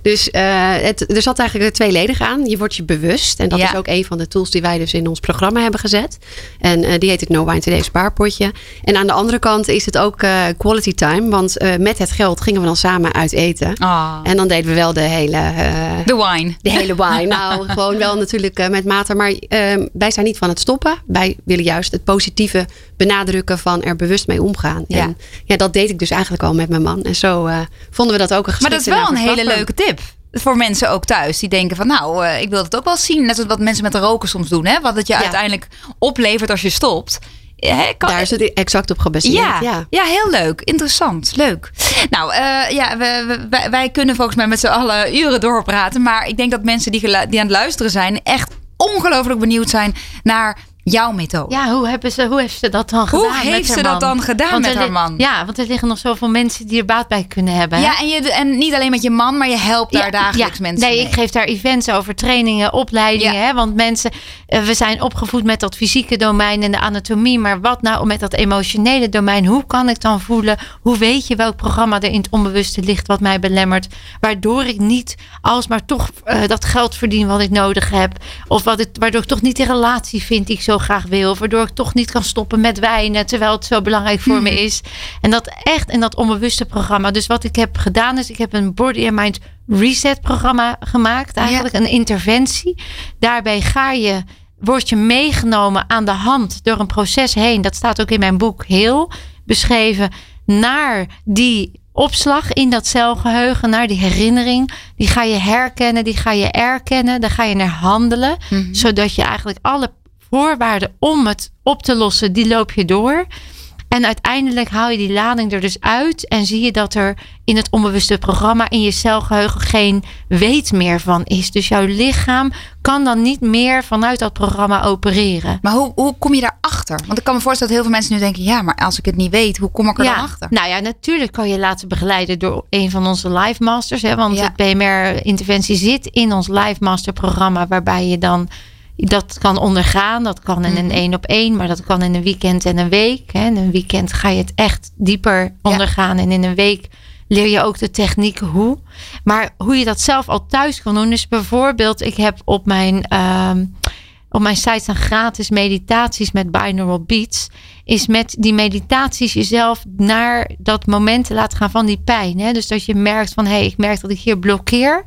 Dus het, er zat eigenlijk tweeledig aan. Je wordt je bewust. En dat ja. is ook een van de tools die wij dus in ons programma hebben gezet. En die heet het No Wine Today spaarpotje. En aan de andere kant is het ook quality time. Want met het geld gingen we dan samen uit eten. Oh. En dan deden we wel de hele... de wine. De hele wine. Nou, gewoon wel natuurlijk uh, met mate. Maar uh, wij zijn niet van het stoppen. Wij willen juist het positieve benadrukken van er bewust mee omgaan. Ja. En ja, dat deed ik dus eigenlijk al met mijn man. En zo uh, vonden we dat ook een Maar dat is wel een hele leuke tip. Voor mensen ook thuis die denken van nou, ik wil het ook wel zien. Net zoals wat mensen met roken soms doen. Hè? Wat het je ja. uiteindelijk oplevert als je stopt Daar is het exact op gebaseerd. Ja, ja. ja heel leuk. Interessant. Leuk. Nou, uh, ja, we, wij, wij, kunnen volgens mij met z'n allen uren doorpraten. Maar ik denk dat mensen die, die aan het luisteren zijn echt ongelooflijk benieuwd zijn naar jouw methode. Ja, hoe, hebben ze, hoe heeft ze dat dan gedaan? Hoe heeft ze dat dan gedaan met haar man? Ja, want er liggen nog zoveel mensen die er baat bij kunnen hebben. Ja, en, je, en niet alleen met je man, maar je helpt daar dagelijks mensen Nee, ik geef daar events over, trainingen, opleidingen. Hè, want mensen, eh, we zijn opgevoed met dat fysieke domein en de anatomie. Maar wat nou met dat emotionele domein? Hoe kan ik dan voelen? Hoe weet je welk programma er in het onbewuste ligt wat mij belemmert? Waardoor ik niet alsmaar toch uh, dat geld verdien wat ik nodig heb. Of wat ik, waardoor ik toch niet de relatie vind die ik zo graag wil. Waardoor ik toch niet kan stoppen met wijnen. Terwijl het zo belangrijk voor me hmm. is. En dat echt in dat onbewuste programma. Dus wat ik heb gedaan is, ik heb een body and mind reset programma gemaakt. Eigenlijk een interventie. Daarbij ga je word je meegenomen aan de hand door een proces heen. Dat staat ook in mijn boek heel beschreven. Naar die opslag in dat celgeheugen, naar die herinnering. Die ga je herkennen, die ga je erkennen. Daar ga je naar handelen. Mhm. Zodat je eigenlijk alle voorwaarden om het op te lossen, die loop je door. En uiteindelijk haal je die lading er dus uit en zie je dat er in het onbewuste programma in je celgeheugen geen weet meer van is. Dus jouw lichaam kan dan niet meer vanuit dat programma opereren. Maar hoe, hoe kom je daarachter? Want ik kan me voorstellen dat heel veel mensen nu denken: ja, maar als ik het niet weet, hoe kom ik er ja, dan achter? Nou ja, natuurlijk kan je laten begeleiden door een van onze live masters. Hè, want het BMR-interventie zit in ons live master programma, waarbij je dan dat kan ondergaan. Dat kan in een één op één, maar dat kan in een weekend en een week. Hè. In een weekend ga je het echt dieper ondergaan. En in een week leer je ook de techniek hoe. Maar hoe je dat zelf al thuis kan doen. Dus bijvoorbeeld, ik heb op mijn, ehm, op mijn site staan gratis meditaties met binaural beats. Is met die meditaties jezelf naar dat moment te laten gaan van die pijn. Hè? Dus dat je merkt van hé, hey, ik merk dat ik hier blokkeer.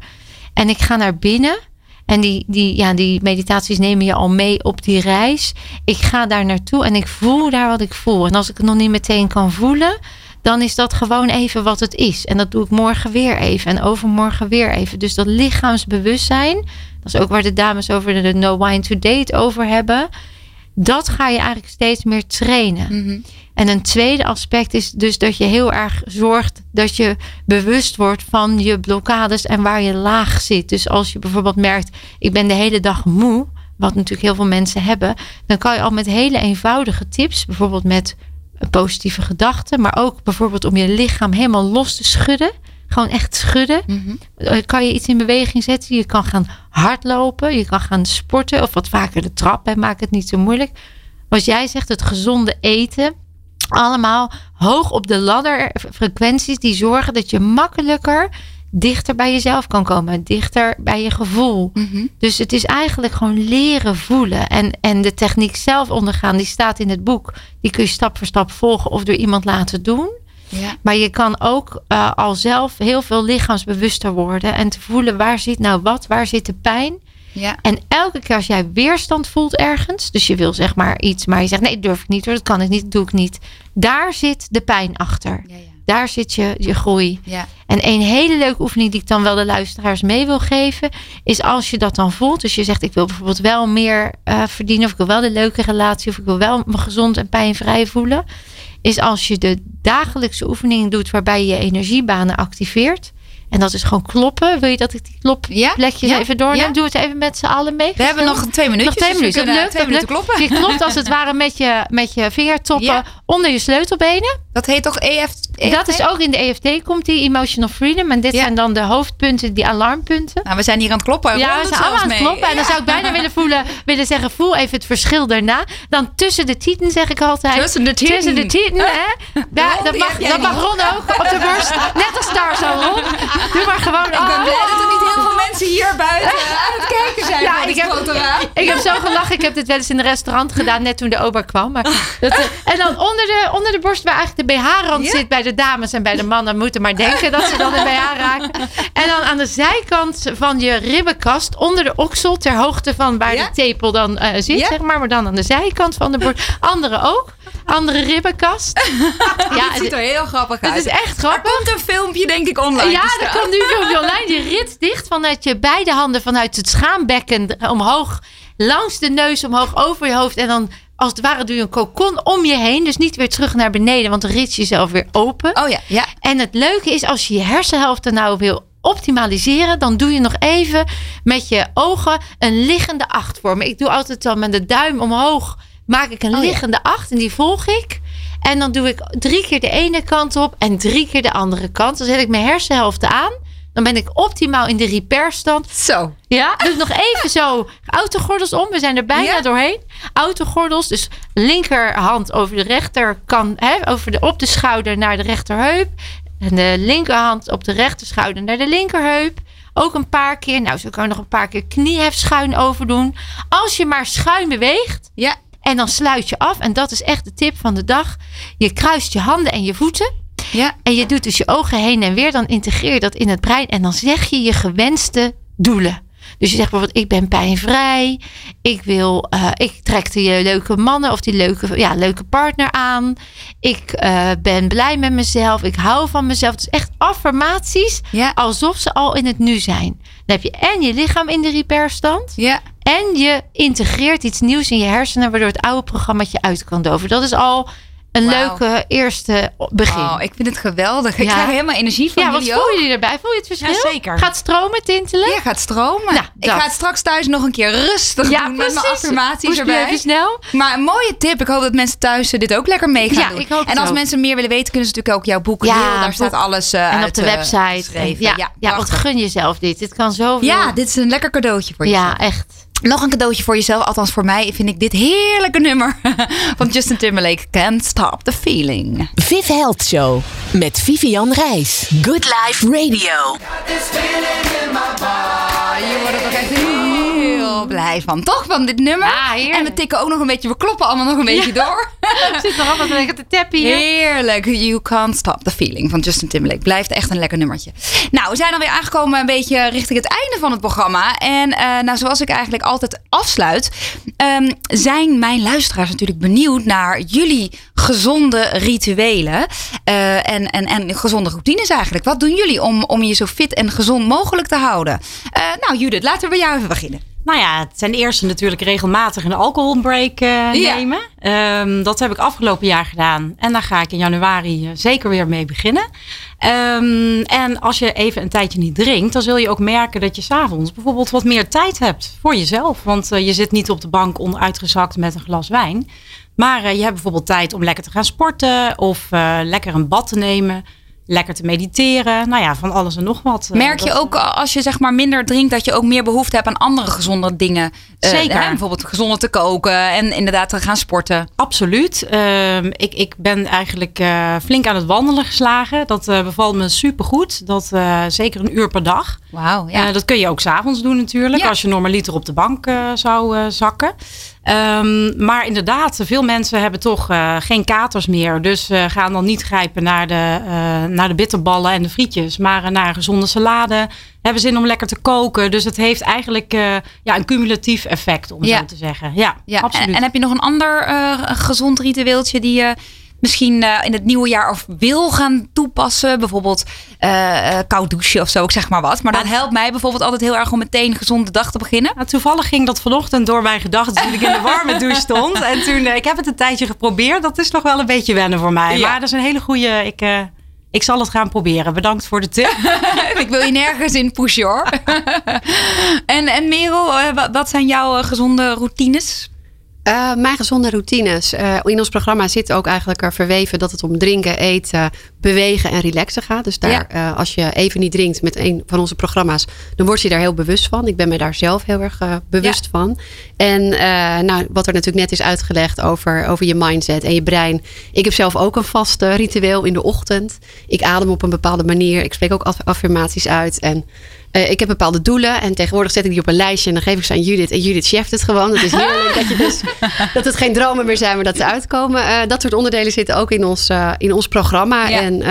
En ik ga naar binnen. En die, die, ja, die meditaties nemen je al mee op die reis. Ik ga daar naartoe en ik voel daar wat ik voel. En als ik het nog niet meteen kan voelen, dan is dat gewoon even wat het is. En dat doe ik morgen weer even en overmorgen weer even. Dus dat lichaamsbewustzijn, dat is ook waar de dames over de No Wine to Date over hebben. Dat ga je eigenlijk steeds meer trainen. Mm en een tweede aspect is dus dat je heel erg zorgt dat je bewust wordt van je blokkades en waar je laag zit. Dus als je bijvoorbeeld merkt, ik ben de hele dag moe, wat natuurlijk heel veel mensen hebben, dan kan je al met hele eenvoudige tips, bijvoorbeeld met positieve gedachten, maar ook bijvoorbeeld om je lichaam helemaal los te schudden. Gewoon echt schudden. Mm Kan je iets in beweging zetten? Je kan gaan hardlopen. Je kan gaan sporten. Of wat vaker de trap. En maak het niet zo moeilijk. Wat jij zegt, het gezonde eten allemaal hoog op de ladder frequenties die zorgen dat je makkelijker dichter bij jezelf kan komen, dichter bij je gevoel. Mhm. Dus het is eigenlijk gewoon leren voelen en, en de techniek zelf ondergaan, die staat in het boek. Die kun je stap voor stap volgen of door iemand laten doen. Ja. Maar je kan ook uh, al zelf heel veel lichaamsbewuster worden en te voelen waar zit nou wat, waar zit de pijn. Ja. En elke keer als jij weerstand voelt ergens, dus je wil zeg maar iets, maar je zegt nee, durf ik niet hoor, dat kan ik niet, dat doe ik niet. Daar zit de pijn achter. Ja, ja. Daar zit je, je groei. Ja. En een hele leuke oefening die ik dan wel de luisteraars mee wil geven, is als je dat dan voelt. Dus je zegt, ik wil bijvoorbeeld wel meer uh, verdienen, of ik wil wel de leuke relatie, of ik wil wel me gezond en pijnvrij voelen. Is als je de dagelijkse oefening doet waarbij je je energiebanen activeert. En dat is gewoon kloppen. Wil je dat ik die klopplekjes ja? even doorneem? Doe het even met z'n allen mee. We hebben nog twee minuutjes. Nog twee dus minuten. leuk, twee minuten kloppen. Je klopt als het *laughs* ware met je, met je vingertoppen onder je sleutelbenen. Dat heet toch EFT? Dat is ook in de EFT komt die Emotional Freedom. En dit zijn dan de hoofdpunten, die alarmpunten. Nou, we zijn hier aan het kloppen. Ja, we zijn allemaal aan het kloppen. En dan zou ik bijna willen *laughs* voelen, willen zeggen, voel even het verschil daarna. Dan tussen de tieten zeg ik altijd. Tussen de tieten. Tussen de tieten, hè. Dat, mag, dat mag Ron ook op de borst. *laughs* Net als daar zo, Ron. Doe maar gewoon. Ik ben blij dat er niet heel veel mensen hier buiten aan het kijken zijn. Ja, ik heb, ik heb zo gelachen. Ik heb dit wel eens in een restaurant gedaan, net toen de ober kwam. Maar *laughs* dat, en dan onder de, onder de borst, waar eigenlijk de BH-rand zit bij de dames en bij de mannen, moeten maar denken dat ze dan de BH raken. En dan aan de zijkant van je ribbenkast, onder de oksel, ter hoogte van waar de tepel dan uh, zit, zeg maar. Maar dan aan de zijkant van de borst. Andere ook andere ribbenkast. *laughs* ja, het ziet er heel grappig uit. Het is echt grappig. Er komt een filmpje, denk ik, online. Ja, er komt nu een filmpje *laughs* online. Je rit dicht vanuit je beide handen vanuit het schaambekken omhoog. Langs de neus omhoog over je hoofd. En dan als het ware doe je een kokon om je heen. Dus niet weer terug naar beneden, want dan rit je jezelf weer open. Oh ja, ja. En het leuke is, als je je hersenhelft er nou wil optimaliseren, dan doe je nog even met je ogen een liggende acht vormen. Ik doe altijd dan met de duim omhoog, maak ik een oh liggende acht en die volg ik. En dan doe ik drie keer de ene kant op en drie keer de andere kant. Dan zet ik mijn hersenhelft aan. Dan ben ik optimaal in de repairstand. Zo. Ja, doe ik nog even zo autogordels om. We zijn er bijna doorheen. Autogordels, dus linkerhand over de rechterkant, hè, over de, op de schouder naar de rechterheup. En de linkerhand op de rechterschouder naar de linkerheup. Ook een paar keer. Nou, zo kan je nog een paar keer kniehef schuin over doen. Als je maar schuin beweegt. Ja. En dan sluit je af. En dat is echt de tip van de dag. Je kruist je handen en je voeten. Ja. En je doet dus je ogen heen en weer. Dan integreer je dat in het brein. En dan zeg je je gewenste doelen. Dus je zegt bijvoorbeeld, ik ben pijnvrij. Ik wil, uh, ik trek die leuke mannen of die leuke, ja, leuke partner aan. Ik uh, ben blij met mezelf. Ik hou van mezelf. Dus echt affirmaties. Ja. Alsof ze al in het nu zijn. Dan heb je en je lichaam in de repairstand. Ja. En je integreert iets nieuws in je hersenen. Waardoor het oude programmaatje uit kan doven. Dat is al een leuke eerste begin. Oh, ik vind het geweldig. Ik krijg helemaal energie van ja, jullie wat voel je erbij? Voel je het verschil? Ja, zeker. Gaat stromen, tintelen? Ja, gaat stromen. Nou, ik ga het straks thuis nog een keer rustig ja, doen precies. met mijn affirmaties Moest erbij. Even snel. Maar een mooie tip. Ik hoop dat mensen thuis dit ook lekker mee gaan Ja, doen. ik hoop en als ook. mensen meer willen weten, kunnen ze natuurlijk ook jouw boek Ja. Daar boek. staat alles uh, En uit, op de uh, website. ja, ja, prachtig. gun jezelf dit. Dit kan zoveel. ja, dit is een lekker cadeautje voor jezelf. Ja, echt. Nog een cadeautje voor jezelf. Althans, voor mij vind ik dit heerlijke nummer *laughs* van Justin Timberlake. Can't Stop the Feeling. Viv Health Show met Vivian Reis. Good Life Radio. Je wordt toch echt heel blij van. Toch? Van dit nummer. Ja, en we tikken ook nog een beetje. We kloppen allemaal nog een beetje door. Ik *laughs* zit nog altijd tegen de tappie hier. Heerlijk. You Can't Stop the Feeling van Justin Timberlake. Blijft echt een lekker nummertje. Nou, we zijn alweer aangekomen een beetje richting het einde van het programma. En uh, nou, zoals ik eigenlijk altijd afsluit, um, zijn mijn luisteraars natuurlijk benieuwd naar jullie gezonde rituelen. Uh, en, en, en gezonde routines eigenlijk. Wat doen jullie om, om je zo fit en gezond mogelijk te houden? Uh, nou, Judith, laten we bij jou even beginnen. Nou ja, ten eerste natuurlijk regelmatig een alcoholbreak uh, nemen. Ja. Um, dat heb ik afgelopen jaar gedaan. En daar ga ik in januari uh, zeker weer mee beginnen. Um, en als je even een tijdje niet drinkt, dan zul je ook merken dat je s'avonds bijvoorbeeld wat meer tijd hebt voor jezelf. Want uh, je zit niet op de bank onuitgezakt met een glas wijn. Maar je hebt bijvoorbeeld tijd om lekker te gaan sporten of lekker een bad te nemen lekker te mediteren. Nou ja, van alles en nog wat. Merk je ook als je zeg maar minder drinkt dat je ook meer behoefte hebt aan andere gezonde dingen? Zeker. Uh, hè, bijvoorbeeld gezonder te koken en inderdaad te gaan sporten. Absoluut. Uh, ik, ik ben eigenlijk uh, flink aan het wandelen geslagen. Dat bevalt me supergoed. Dat zeker een uur per dag. Wauw, ja. dat kun je ook s'avonds doen natuurlijk. Ja. Als je normaliter op de bank zou zakken. Um, maar inderdaad, veel mensen hebben toch uh, geen katers meer. Dus uh, gaan dan niet grijpen naar de, uh, naar de bitterballen en de frietjes. Maar naar een gezonde salade. Hebben zin om lekker te koken. Dus het heeft eigenlijk ja, een cumulatief effect, om ja. zo te zeggen. Ja, ja. absoluut. En, en, heb je nog een ander gezond ritueeltje die je misschien uh, in het nieuwe jaar of wil gaan toepassen. Bijvoorbeeld uh, koud douchen of zo, ik zeg maar wat. Maar dat helpt mij bijvoorbeeld altijd heel erg om meteen een gezonde dag te beginnen. Nou, toevallig ging dat vanochtend door mijn gedachten toen ik in de warme *laughs* douche stond. En toen, uh, ik heb het een tijdje geprobeerd. Dat is nog wel een beetje wennen voor mij. Ja. Maar dat is een hele goede... Ik, ik zal het gaan proberen. Bedankt voor de tip. *laughs* ik wil je nergens in pushen hoor. *laughs* en, en Merel, wat zijn jouw gezonde routines? Uh, mijn gezonde routines. Uh, in ons programma zit ook eigenlijk er verweven dat het om drinken, eten, bewegen en relaxen gaat. Dus daar, ja. uh, als je even niet drinkt met een van onze programma's, dan word je daar heel bewust van. Ik ben me daar zelf heel erg bewust ja. van. En nou, wat er natuurlijk net is uitgelegd over, over je mindset en je brein. Ik heb zelf ook een vast ritueel in de ochtend. Ik adem op een bepaalde manier. Ik spreek ook affirmaties uit. En uh, ik heb bepaalde doelen en tegenwoordig zet ik die op een lijstje en dan geef ik ze aan Judith. En Judith cheft het gewoon. Het is heerlijk dat, je *laughs* dus, dat het geen dromen meer zijn, maar dat ze uitkomen. Uh, dat soort onderdelen zitten ook in ons, uh, in ons programma. Ja. En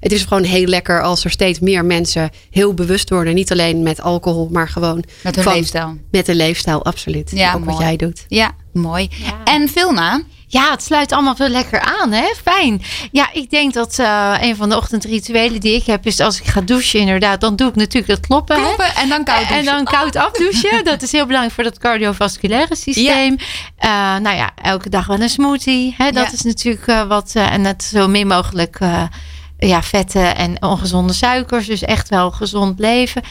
het is gewoon heel lekker als er steeds meer mensen heel bewust worden. Niet alleen met alcohol, maar gewoon met hun van, leefstijl. Met de leefstijl, absoluut. Ja, ook mooi. wat jij doet. Ja, mooi. Ja. En Vilna? Ja, het sluit allemaal veel lekker aan, hè? Fijn. Ja, ik denk dat uh, een van de ochtendrituelen die ik heb is als ik ga douchen, inderdaad, dan doe ik natuurlijk het kloppen. kloppen en dan koud douchen. En dan koud afdouchen. *laughs* dat is heel belangrijk voor dat cardiovasculaire systeem. Ja. Uh, nou ja, elke dag wel een smoothie. Hè? Dat is natuurlijk uh, wat. en het zo min mogelijk ja, vetten en ongezonde suikers. Dus echt wel gezond leven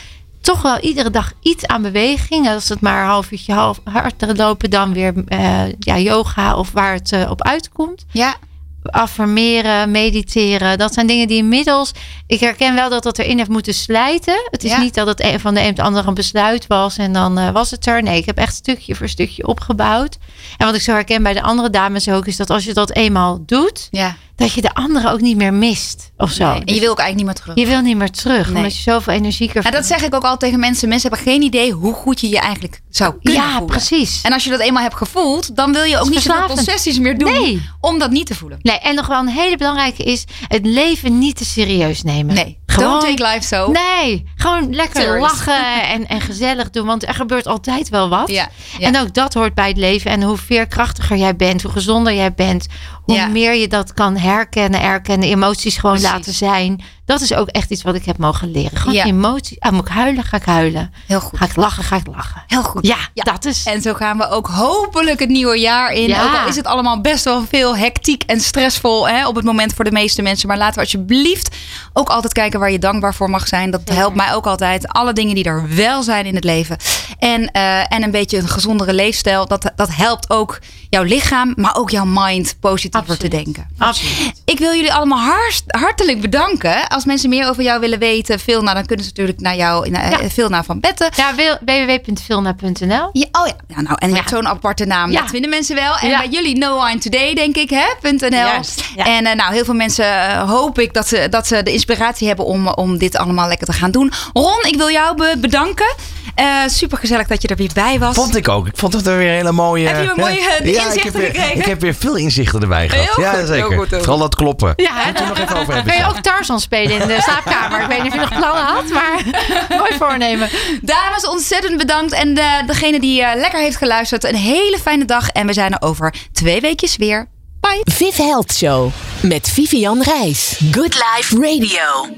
toch wel iedere dag iets aan beweging. Als het maar een half uurtje half harder lopen, dan weer uh, ja, yoga of waar het uh, op uitkomt. Ja. Affirmeren, mediteren. Dat zijn dingen die inmiddels. Ik herken wel dat dat erin heeft moeten slijten. Het is niet dat het een van de een of de andere een besluit was en dan uh, was het er. Nee, ik heb echt stukje voor stukje opgebouwd. En wat ik zo herken bij de andere dames ook, is dat als je dat eenmaal doet, ja dat je de anderen ook niet meer mist of zo. en je wil ook eigenlijk niet meer terug. Je wil niet meer terug, nee. omdat je zoveel energie kan. En dat zeg ik ook al tegen mensen. Mensen hebben geen idee hoe goed je je eigenlijk zou kunnen ja, precies. En als je dat eenmaal hebt gevoeld, dan wil je ook niet zoveel concessies meer doen nee. om dat niet te voelen. Nee, en nog wel een hele belangrijke is het leven niet te serieus nemen. Nee, gewoon, don't take life so. Nee, gewoon lekker lachen *laughs* en, en gezellig doen, want er gebeurt altijd wel wat. Ja, En ook dat hoort bij het leven. En hoe veerkrachtiger jij bent, hoe gezonder jij bent, hoe meer je dat kan herkennen, erkennen, emoties gewoon laten zijn. Dat is ook echt iets wat ik heb mogen leren. Gewoon ja. emoties. Ah, moet ik huilen? Ga ik huilen. Heel goed. Ga ik lachen? Ga ik lachen. Heel goed. Ja, dat is. En zo gaan we ook hopelijk het nieuwe jaar in. Ook al is het allemaal best wel veel hectiek en stressvol hè, op het moment voor de meeste mensen. Maar laten we alsjeblieft ook altijd kijken waar je dankbaar voor mag zijn. Dat helpt mij ook altijd. Alle dingen die er wel zijn in het leven. En, uh, en een beetje een gezondere leefstijl. Dat, dat helpt ook jouw lichaam, maar ook jouw mind positiever te denken. Absoluut. Ik wil jullie allemaal hart, hartelijk bedanken. Als mensen meer over jou willen weten, nou, dan kunnen ze natuurlijk naar jou, naar, ja. veel naar Van Betten. Ja, www.vilna.nl. Ja, oh ja. ja nou, en je hebt zo'n aparte naam. Dat vinden mensen wel. En bij jullie No Wine Today, denk ik, hè? .nl. En uh, nou, heel veel mensen uh, hoop ik dat ze, dat ze de inspiratie hebben om, om dit allemaal lekker te gaan doen. Ron, ik wil jou be bedanken. Uh, super gezellig dat je er weer bij was. Vond ik ook. Ik vond het er weer hele mooie. Heb je een mooie ja, inzichten ik heb weer, gekregen? Ik heb weer veel inzichten erbij gehad. Heel ja, goed, zeker. Heel goed, heel Vooral dat kloppen. Ja, hè? nog even over Kun je ook Tarzan spelen in de slaapkamer? Ik weet niet of je nog plannen had, maar *laughs* mooi voornemen. Dames, ontzettend bedankt. En de, degene die uh, lekker heeft geluisterd, een hele fijne dag. En we zijn er over twee weekjes weer. Bye. Viv Health Show met Vivian Reis. Good Life Radio.